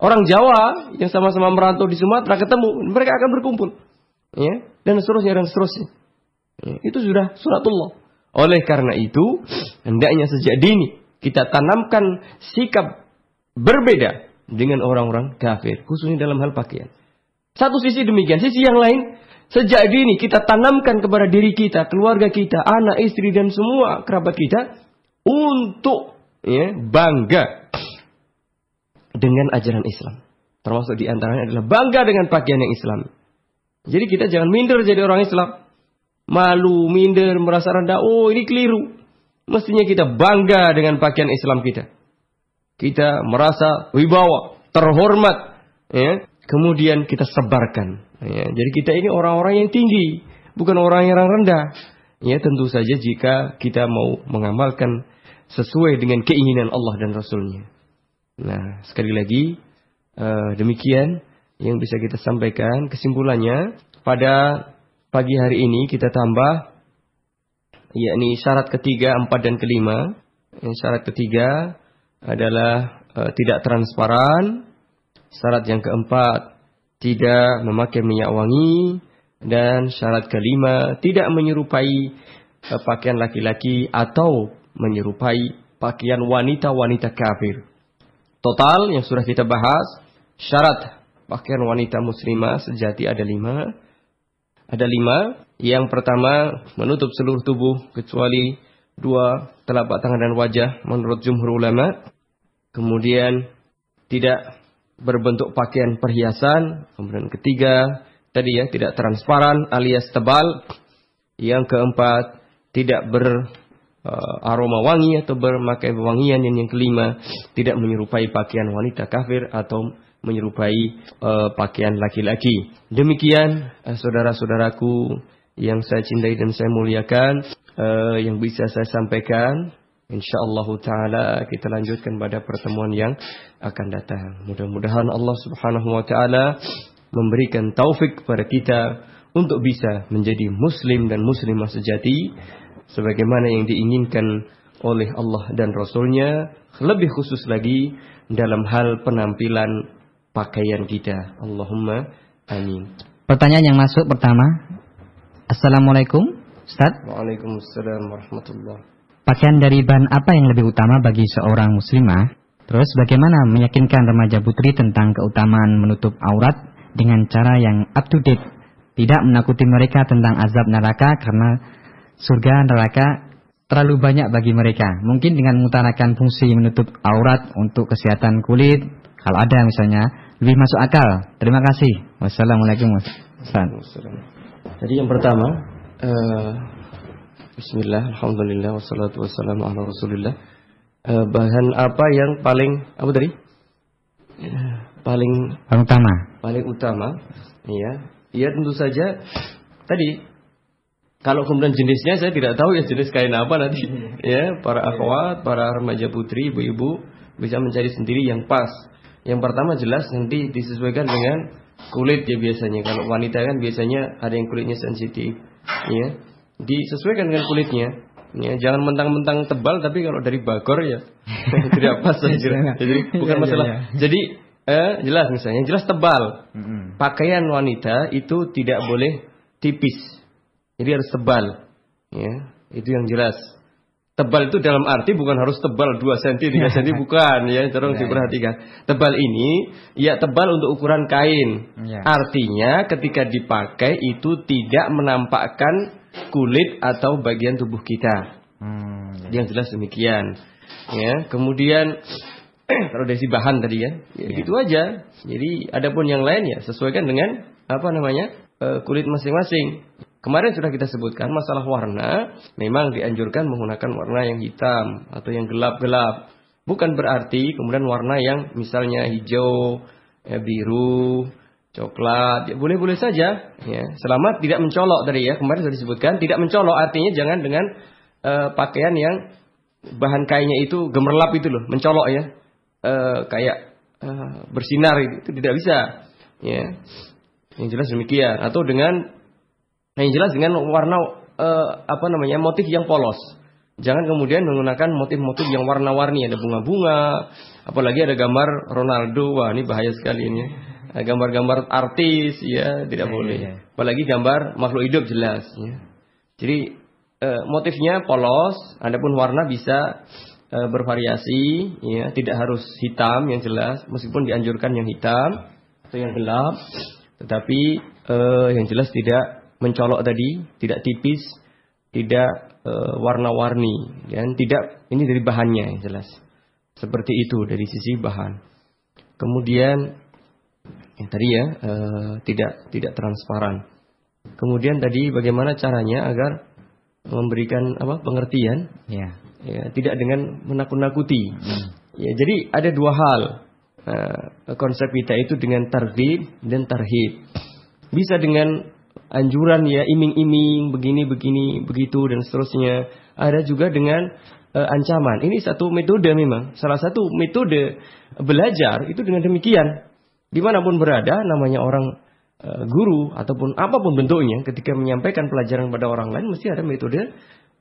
Orang Jawa yang sama-sama merantau di Sumatera ketemu, mereka akan berkumpul. Ya, dan seterusnya dan seterusnya. Ya, itu sudah sunatullah. Oleh karena itu, hendaknya sejak dini kita tanamkan sikap berbeda dengan orang-orang kafir, khususnya dalam hal pakaian. Satu sisi demikian, sisi yang lain, sejak dini kita tanamkan kepada diri kita, keluarga kita, anak, istri dan semua kerabat kita untuk ya, bangga dengan ajaran Islam. Termasuk di antaranya adalah bangga dengan pakaian yang Islam. Jadi kita jangan minder jadi orang Islam malu, minder, merasa rendah. Oh, ini keliru. Mestinya kita bangga dengan pakaian Islam kita. Kita merasa wibawa, terhormat. Ya. Kemudian kita sebarkan. Ya. Jadi kita ini orang-orang yang tinggi, bukan orang yang rendah. Ya, tentu saja jika kita mau mengamalkan sesuai dengan keinginan Allah dan Rasulnya. Nah, sekali lagi, uh, demikian yang bisa kita sampaikan. Kesimpulannya, pada pagi hari ini kita tambah yakni syarat ketiga, empat dan kelima. Yang syarat ketiga adalah e, tidak transparan. Syarat yang keempat tidak memakai minyak wangi dan syarat kelima tidak menyerupai e, pakaian laki-laki atau menyerupai pakaian wanita-wanita kafir. Total yang sudah kita bahas syarat pakaian wanita muslimah sejati ada lima. Ada lima. Yang pertama, menutup seluruh tubuh kecuali dua telapak tangan dan wajah menurut jumhur ulama. Kemudian tidak berbentuk pakaian perhiasan. Kemudian ketiga, tadi ya tidak transparan alias tebal. Yang keempat, tidak ber uh, aroma wangi atau bermakai wangian. Dan yang kelima, tidak menyerupai pakaian wanita kafir atau menyerupai uh, pakaian laki-laki. Demikian uh, saudara-saudaraku yang saya cintai dan saya muliakan uh, yang bisa saya sampaikan. Insyaallah taala kita lanjutkan pada pertemuan yang akan datang. Mudah-mudahan Allah Subhanahu wa taala memberikan taufik kepada kita untuk bisa menjadi muslim dan muslimah sejati sebagaimana yang diinginkan oleh Allah dan Rasulnya lebih khusus lagi dalam hal penampilan pakaian kita. Allahumma amin. Pertanyaan yang masuk pertama. Assalamualaikum, Ustaz. Waalaikumsalam warahmatullahi Pakaian dari bahan apa yang lebih utama bagi seorang muslimah? Terus bagaimana meyakinkan remaja putri tentang keutamaan menutup aurat dengan cara yang up to date? Tidak menakuti mereka tentang azab neraka karena surga neraka terlalu banyak bagi mereka. Mungkin dengan mengutarakan fungsi menutup aurat untuk kesehatan kulit, kalau ada misalnya lebih masuk akal. Terima kasih. Wassalamualaikum Jadi yang pertama, uh, Bismillah, Alhamdulillah, wassalatu wassalamu ala Rasulillah. Uh, bahan apa yang paling apa tadi? Paling paling utama. Paling utama, iya. Iya tentu saja tadi kalau kemudian jenisnya saya tidak tahu ya jenis kain apa nanti. ya, para akhwat, para remaja putri, ibu-ibu bisa mencari sendiri yang pas. Yang pertama jelas nanti disesuaikan dengan kulit ya biasanya. Kalau wanita kan biasanya ada yang kulitnya sensitif, ya. Disesuaikan dengan kulitnya. Ya, jangan mentang-mentang tebal tapi kalau dari bagor ya tidak pas saja. Jadi bukan iya, iya, masalah. Iya. Jadi eh, jelas misalnya jelas tebal. Pakaian wanita itu tidak boleh tipis. Jadi harus tebal. Ya, itu yang jelas. Tebal itu dalam arti bukan harus tebal 2 cm, 3 cm bukan ya, tolong ya, diperhatikan. Tebal ini ya tebal untuk ukuran kain. Ya. Artinya ketika dipakai itu tidak menampakkan kulit atau bagian tubuh kita. Hmm, ya. Yang jelas demikian. Ya, kemudian kalau dari si bahan tadi ya, ya, ya. gitu aja. Jadi adapun yang lain ya sesuaikan dengan apa namanya? Eh, kulit masing-masing. Kemarin sudah kita sebutkan masalah warna, memang dianjurkan menggunakan warna yang hitam atau yang gelap-gelap. Bukan berarti kemudian warna yang misalnya hijau, ya, biru, coklat, ya boleh-boleh saja, ya. Selama tidak mencolok tadi ya, kemarin sudah disebutkan, tidak mencolok artinya jangan dengan uh, pakaian yang bahan kainnya itu gemerlap itu loh, mencolok ya, uh, kayak uh, bersinar itu tidak bisa, ya. Yang jelas demikian. Atau dengan yang jelas dengan warna uh, apa namanya motif yang polos. Jangan kemudian menggunakan motif-motif yang warna-warni, ada bunga-bunga, apalagi ada gambar Ronaldo, wah ini bahaya sekali ini. Gambar-gambar artis, ya tidak ya, boleh. Ya, ya. Apalagi gambar makhluk hidup jelas. Ya. Jadi eh, motifnya polos, adapun warna bisa eh, bervariasi, ya tidak harus hitam yang jelas, meskipun dianjurkan yang hitam atau yang gelap, tetapi eh, yang jelas tidak mencolok tadi, tidak tipis, tidak e, warna-warni dan tidak ini dari bahannya yang jelas. Seperti itu dari sisi bahan. Kemudian yang tadi ya e, tidak tidak transparan. Kemudian tadi bagaimana caranya agar memberikan apa pengertian? Ya. ya tidak dengan menakut-nakuti. Hmm. Ya, jadi ada dua hal. Uh, konsep kita itu dengan targhib dan tarhib. Bisa dengan anjuran ya iming-iming begini begini begitu dan seterusnya. Ada juga dengan uh, ancaman. Ini satu metode memang. Salah satu metode belajar itu dengan demikian. Di mana pun berada, namanya orang uh, guru ataupun apa pun bentuknya, ketika menyampaikan pelajaran pada orang lain, mesti ada metode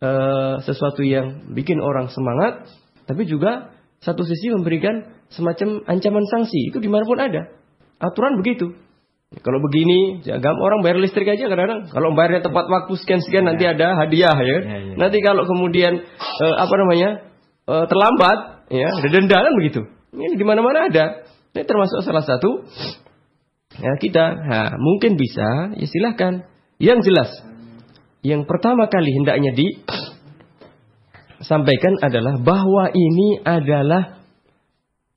uh, sesuatu yang bikin orang semangat, tapi juga satu sisi memberikan semacam ancaman sanksi. Itu di mana pun ada. Aturan begitu. Kalau begini, jaga orang bayar listrik aja kadang-kadang. Kalau bayarnya tepat waktu sekian-sekian ya. nanti ada hadiah ya. ya, ya. Nanti kalau kemudian uh, apa namanya uh, terlambat, ya ada denda kan begitu. Ini di mana-mana ada. Ini termasuk salah satu ya kita. Nah, mungkin bisa, ya silahkan. Yang jelas, yang pertama kali hendaknya disampaikan adalah bahwa ini adalah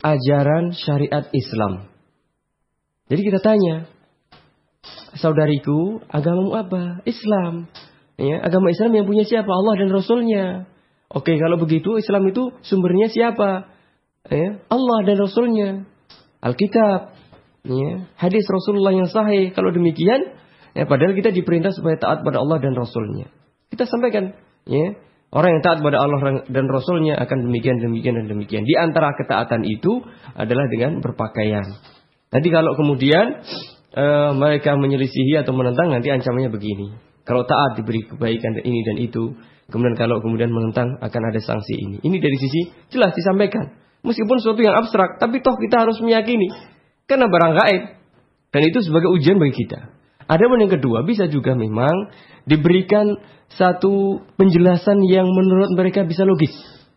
ajaran syariat Islam. Jadi kita tanya, saudariku, agamamu apa? Islam. Ya, agama Islam yang punya siapa? Allah dan Rasulnya. Oke, kalau begitu Islam itu sumbernya siapa? Ya, Allah dan Rasulnya. Alkitab. Ya, hadis Rasulullah yang sahih. Kalau demikian, ya, padahal kita diperintah supaya taat pada Allah dan Rasulnya. Kita sampaikan, ya, orang yang taat pada Allah dan Rasulnya akan demikian, demikian, dan demikian. Di antara ketaatan itu adalah dengan berpakaian. Nanti kalau kemudian uh, mereka menyelisihi atau menentang nanti ancamannya begini. Kalau taat diberi kebaikan ini dan itu, kemudian kalau kemudian menentang akan ada sanksi ini. Ini dari sisi jelas disampaikan. Meskipun sesuatu yang abstrak, tapi toh kita harus meyakini karena barang gaib dan itu sebagai ujian bagi kita. Ada yang kedua bisa juga memang diberikan satu penjelasan yang menurut mereka bisa logis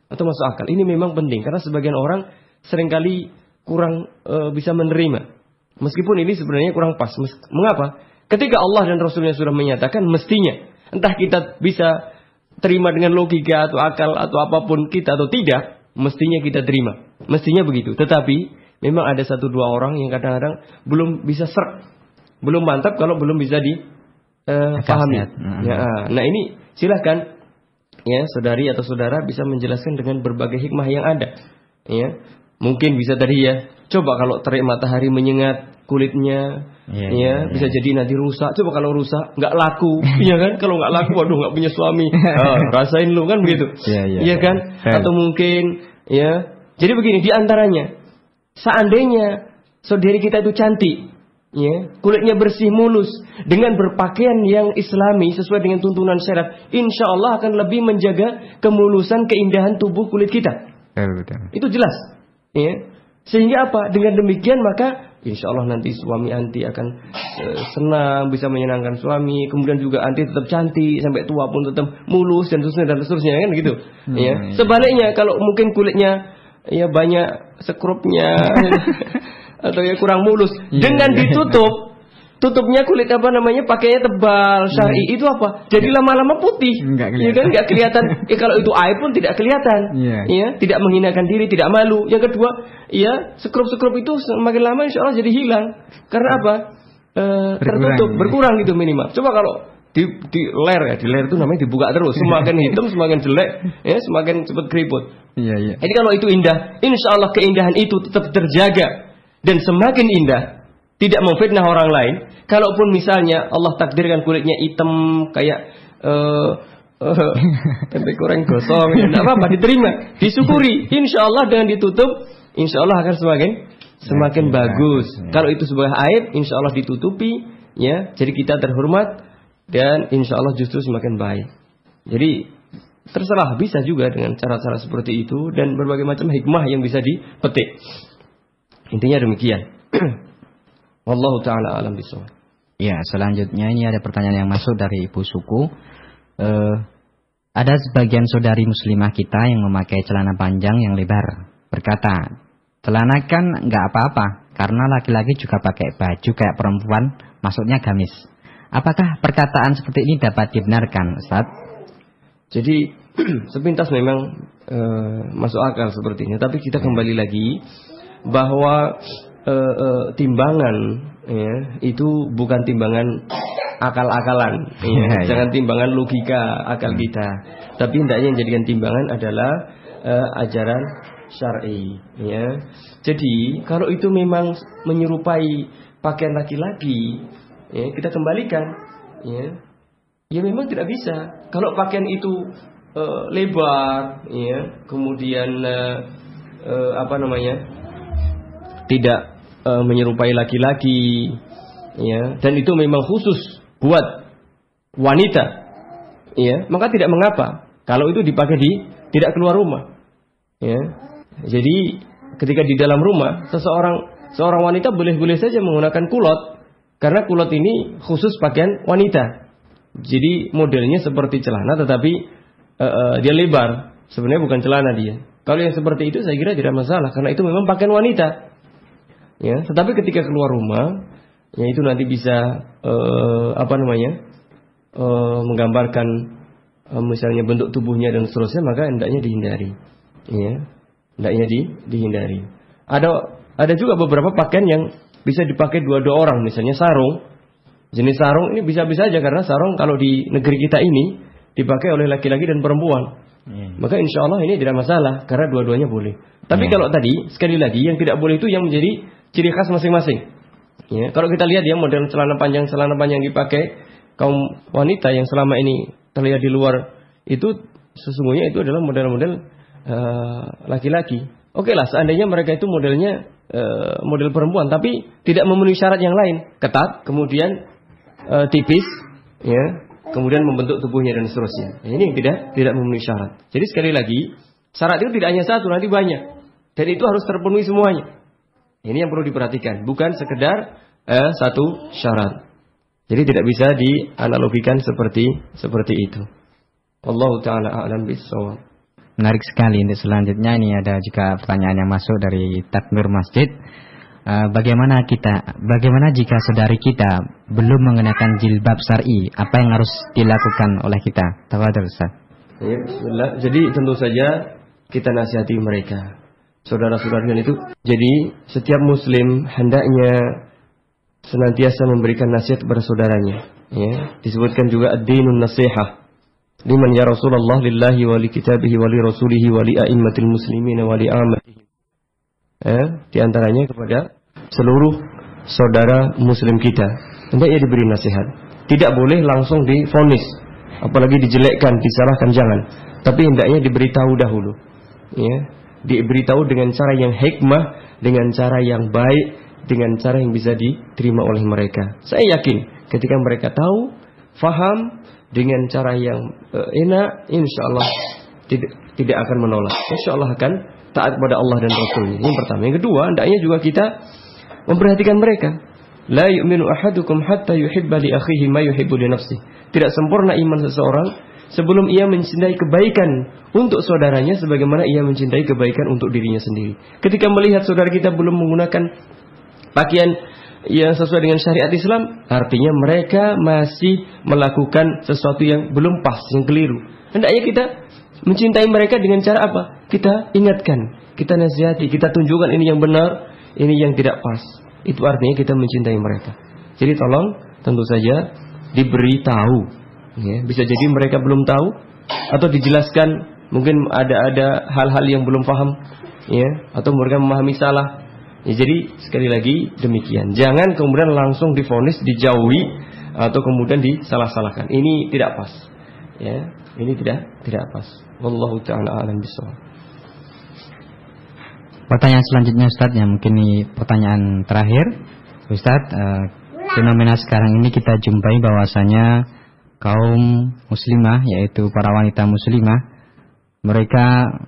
atau masuk akal. Ini memang penting karena sebagian orang sering kali kurang e, bisa menerima Meskipun ini sebenarnya kurang pas. Mengapa? Ketika Allah dan Rasulnya sudah menyatakan mestinya. Entah kita bisa terima dengan logika atau akal atau apa pun kita atau tidak. Mestinya kita terima. Mestinya begitu. Tetapi memang ada satu dua orang yang kadang-kadang belum bisa ser, Belum mantap kalau belum bisa dipahami. Uh, ya, nah ini silahkan ya saudari atau saudara bisa menjelaskan dengan berbagai hikmah yang ada. Ya, mungkin bisa tadi ya Coba kalau terik matahari menyengat kulitnya, ya, ya, ya bisa jadi nanti rusak. Coba kalau rusak, nggak laku, iya kan? Kalau nggak laku, waduh nggak punya suami, oh, rasain lu kan begitu, iya ya, ya, kan? Atau mungkin, ya. Jadi begini, di antaranya, seandainya saudari kita itu cantik, ya, kulitnya bersih mulus dengan berpakaian yang islami sesuai dengan tuntunan syariat, insya Allah akan lebih menjaga kemulusan keindahan tubuh kulit kita. Itu jelas, ya. Sehingga apa? Dengan demikian maka insya Allah nanti suami anti akan e, senang, bisa menyenangkan suami. Kemudian juga anti tetap cantik sampai tua pun tetap mulus dan seterusnya dan seterusnya kan gitu. Hmm, ya. Iya. Sebaliknya kalau mungkin kulitnya ya banyak sekrupnya atau ya kurang mulus iya, dengan iya. ditutup tutupnya kulit apa namanya? Pakainya tebal. Syari. Hmm. itu apa? Jadi lama-lama putih. Enggak ya kan? nggak kelihatan. Ya kalau itu air pun tidak kelihatan. Yeah. ya tidak menghinakan diri tidak malu. Yang kedua ya sekrup-sekrup itu semakin lama insya Allah jadi hilang. Karena apa? E, tertutup. Ya. berkurang gitu minimal. Coba kalau di, di ler ya di ler itu namanya dibuka terus. Semakin hitam semakin jelek ya semakin cepat keriput. Iya iya. Jadi kalau itu indah insya Allah keindahan itu tetap terjaga. Dan semakin indah tidak memfitnah orang lain. Kalaupun misalnya Allah takdirkan kulitnya hitam kayak uh, oh, tempe goreng gosong, ya, tidak apa-apa, diterima, disyukuri. Insya Allah dengan ditutup, insya Allah akan semakin semakin bagus. Ya. Kalau itu sebuah aib, insya Allah ditutupi, ya. Jadi kita terhormat dan insya Allah justru semakin baik. Jadi terserah bisa juga dengan cara-cara seperti itu dan berbagai macam hikmah yang bisa dipetik. Intinya demikian. Wallahu taala alam bisawab. Ya, selanjutnya ini ada pertanyaan yang masuk dari ibu suku. Uh, ada sebagian saudari muslimah kita yang memakai celana panjang yang lebar. Berkata, celana kan nggak apa-apa karena laki-laki juga pakai baju kayak perempuan, maksudnya gamis. Apakah perkataan seperti ini dapat dibenarkan, Ustaz? Jadi sepintas memang e, masuk akal sepertinya, tapi kita kembali lagi bahwa e, e, timbangan ya, itu bukan timbangan akal-akalan, ya. ya. jangan timbangan logika akal hmm. kita, tapi hendaknya yang jadikan timbangan adalah e, ajaran syar'i. Ya. Jadi kalau itu memang menyerupai pakaian laki-laki, ya, kita kembalikan. Ya. ya memang tidak bisa. Kalau pakaian itu e, lebar, ya, kemudian e, e, apa namanya? tidak e, menyerupai laki-laki ya. Dan itu memang khusus buat wanita ya. Maka tidak mengapa kalau itu dipakai di tidak keluar rumah ya. Jadi ketika di dalam rumah seseorang seorang wanita boleh-boleh saja menggunakan kulot karena kulot ini khusus pakaian wanita. Jadi modelnya seperti celana tetapi uh, uh, dia lebar. Sebenarnya bukan celana dia. Kalau yang seperti itu saya kira tidak masalah karena itu memang pakaian wanita Ya, tetapi ketika keluar rumah, ya itu nanti bisa uh, apa namanya uh, menggambarkan uh, misalnya bentuk tubuhnya dan seterusnya, maka hendaknya dihindari. Ya, hendaknya di, dihindari. Ada ada juga beberapa pakaian yang bisa dipakai dua-dua orang, misalnya sarung. Jenis sarung ini bisa-bisa aja karena sarung kalau di negeri kita ini dipakai oleh laki-laki dan perempuan. Hmm. Maka insya Allah ini tidak masalah karena dua-duanya boleh. Tapi hmm. kalau tadi sekali lagi yang tidak boleh itu yang menjadi ciri khas masing-masing. Ya, kalau kita lihat ya model celana panjang celana panjang dipakai kaum wanita yang selama ini terlihat di luar itu sesungguhnya itu adalah model-model uh, laki-laki. Oke lah, seandainya mereka itu modelnya uh, model perempuan, tapi tidak memenuhi syarat yang lain, ketat, kemudian uh, tipis, ya, kemudian membentuk tubuhnya dan seterusnya. Ya, ini tidak tidak memenuhi syarat. Jadi sekali lagi, syarat itu tidak hanya satu, nanti banyak, dan itu harus terpenuhi semuanya. Ini yang perlu diperhatikan, bukan sekedar eh, satu syarat. Jadi tidak bisa dianalogikan seperti seperti itu. Allah taala a'lam bishawab. Menarik sekali untuk selanjutnya ini ada juga pertanyaan yang masuk dari takmir masjid. Uh, bagaimana kita, bagaimana jika saudari kita belum mengenakan jilbab syar'i, apa yang harus dilakukan oleh kita? Tafadhol Ustaz. Ya, bismillah. Jadi tentu saja kita nasihati mereka saudara-saudaranya itu. Jadi setiap muslim hendaknya senantiasa memberikan nasihat kepada saudaranya. Ya, disebutkan juga ad-dinun nasihah. Liman ya Rasulullah lillahi wa li kitabihi wa li rasulihi wa li a'immatil muslimin wa li. Ya, di antaranya kepada seluruh saudara muslim kita. Hendaknya diberi nasihat. Tidak boleh langsung difonis, apalagi dijelekkan, disalahkan jangan. Tapi hendaknya diberitahu dahulu. Ya, diberitahu dengan cara yang hikmah, dengan cara yang baik, dengan cara yang bisa diterima oleh mereka. Saya yakin ketika mereka tahu, faham dengan cara yang uh, enak, insya Allah tidak tidak akan menolak. Insya Allah akan taat kepada Allah dan Rasulnya. Ini pertama. Yang kedua, hendaknya juga kita memperhatikan mereka. La yu'minu ahadukum hatta yuhibba li akhihi ma yuhibbu li nafsihi. Tidak sempurna iman seseorang sebelum ia mencintai kebaikan untuk saudaranya sebagaimana ia mencintai kebaikan untuk dirinya sendiri. Ketika melihat saudara kita belum menggunakan pakaian yang sesuai dengan syariat Islam, artinya mereka masih melakukan sesuatu yang belum pas, yang keliru. Hendaknya kita mencintai mereka dengan cara apa? Kita ingatkan, kita nasihati, kita tunjukkan ini yang benar, ini yang tidak pas. Itu artinya kita mencintai mereka. Jadi tolong tentu saja diberitahu Ya, bisa jadi mereka belum tahu atau dijelaskan mungkin ada ada hal-hal yang belum paham ya atau mereka memahami salah. Ya, jadi sekali lagi demikian. Jangan kemudian langsung difonis dijauhi atau kemudian disalah-salahkan. Ini tidak pas. Ya, ini tidak tidak pas. Wallahu taala alam bisawab. Pertanyaan selanjutnya Ustaz yang mungkin ini pertanyaan terakhir. Ustaz, uh, fenomena sekarang ini kita jumpai bahwasanya kaum muslimah yaitu para wanita muslimah mereka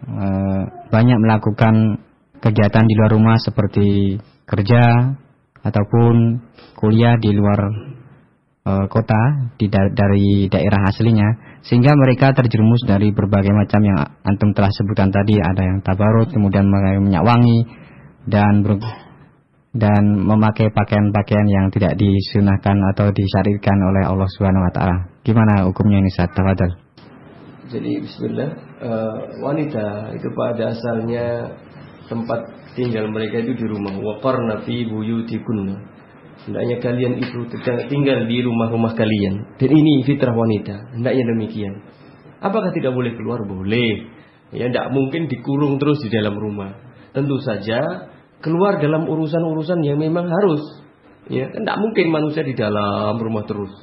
uh, banyak melakukan kegiatan di luar rumah seperti kerja ataupun kuliah di luar uh, kota di da dari daerah aslinya sehingga mereka terjerumus dari berbagai macam yang antum telah sebutkan tadi ada yang tabarut kemudian minyak wangi dan ber dan memakai pakaian-pakaian yang tidak disunahkan atau disyariatkan oleh Allah Subhanahu wa taala. Gimana hukumnya ini saat tafadhol? Jadi bismillah uh, wanita itu pada asalnya tempat tinggal mereka itu di rumah. Waqarna fi buyutikunna. Hendaknya kalian itu tinggal di rumah-rumah kalian. Dan ini fitrah wanita. Hendaknya demikian. Apakah tidak boleh keluar? Boleh. Ya, tidak mungkin dikurung terus di dalam rumah. Tentu saja keluar dalam urusan-urusan yang memang harus. Ya, tidak mungkin manusia di dalam rumah terus.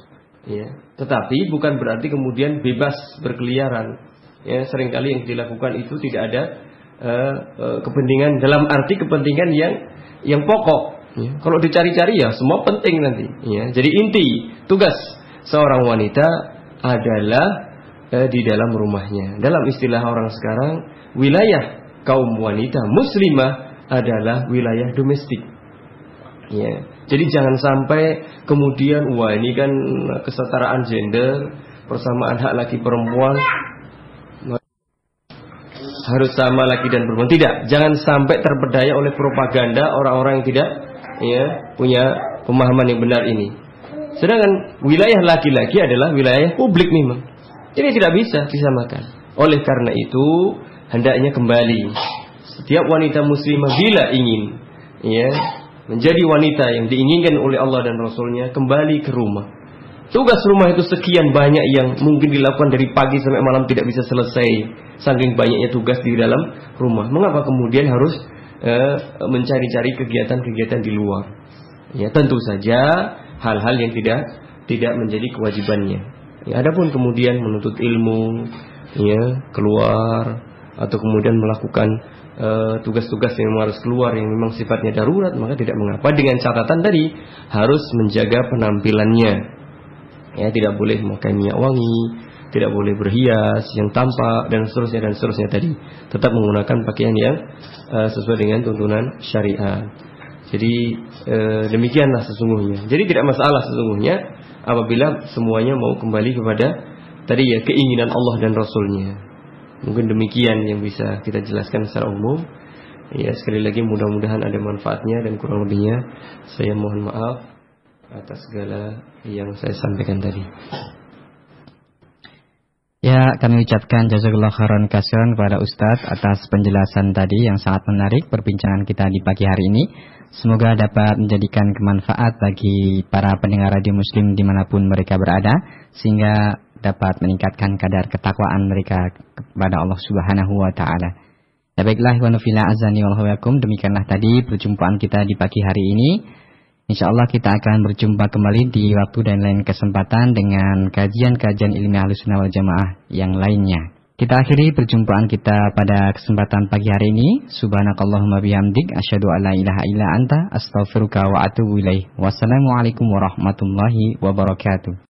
Ya, tetapi bukan berarti kemudian bebas berkeliaran. Ya, sering kali yang dilakukan itu tidak ada uh, uh, kepentingan dalam arti kepentingan yang yang pokok. Ya. Kalau dicari-cari ya semua penting nanti. Ya. Jadi inti tugas seorang wanita adalah uh, di dalam rumahnya. Dalam istilah orang sekarang wilayah kaum wanita muslimah adalah wilayah domestik. Ya. Jadi jangan sampai kemudian wah ini kan kesetaraan gender, persamaan hak laki perempuan harus sama laki dan perempuan. Tidak, jangan sampai terpedaya oleh propaganda orang-orang yang tidak ya punya pemahaman yang benar ini. Sedangkan wilayah laki-laki adalah wilayah publik memang. Ini tidak bisa disamakan. Oleh karena itu, hendaknya kembali setiap wanita muslimah bila ingin ya menjadi wanita yang diinginkan oleh Allah dan Rasulnya kembali ke rumah. Tugas rumah itu sekian banyak yang mungkin dilakukan dari pagi sampai malam tidak bisa selesai Saking banyaknya tugas di dalam rumah. Mengapa kemudian harus uh, mencari-cari kegiatan-kegiatan di luar? Ya, tentu saja hal-hal yang tidak tidak menjadi kewajibannya. Ya, adapun kemudian menuntut ilmu, ya, keluar atau kemudian melakukan eh, tugas-tugas uh, yang harus keluar yang memang sifatnya darurat, maka tidak mengapa dengan catatan tadi harus menjaga penampilannya. Ya, tidak boleh memakai minyak wangi, tidak boleh berhias, yang tampak dan seterusnya dan seterusnya tadi. Tetap menggunakan pakaian yang uh, sesuai dengan tuntunan syariat. Jadi uh, demikianlah sesungguhnya. Jadi tidak masalah sesungguhnya apabila semuanya mau kembali kepada tadi ya keinginan Allah dan Rasulnya. Mungkin demikian yang bisa kita jelaskan secara umum. Ya sekali lagi mudah-mudahan ada manfaatnya dan kurang lebihnya saya mohon maaf atas segala yang saya sampaikan tadi. Ya, kami ucapkan jazakallah khairan kasihan kepada Ustadz atas penjelasan tadi yang sangat menarik perbincangan kita di pagi hari ini. Semoga dapat menjadikan kemanfaat bagi para pendengar radio muslim di mana pun mereka berada, sehingga dapat meningkatkan kadar ketakwaan mereka kepada Allah subhanahu wa ta'ala. Ya baiklah, wa azani wal demikianlah tadi perjumpaan kita di pagi hari ini. Insya Allah kita akan berjumpa kembali di waktu dan lain kesempatan dengan kajian-kajian ilmiah sunnah wal jamaah yang lainnya. Kita akhiri perjumpaan kita pada kesempatan pagi hari ini. Subhanakallahumma bihamdik asyhadu an la ilaha illa anta astaghfiruka wa atubu ilaih. Wassalamualaikum warahmatullahi wabarakatuh.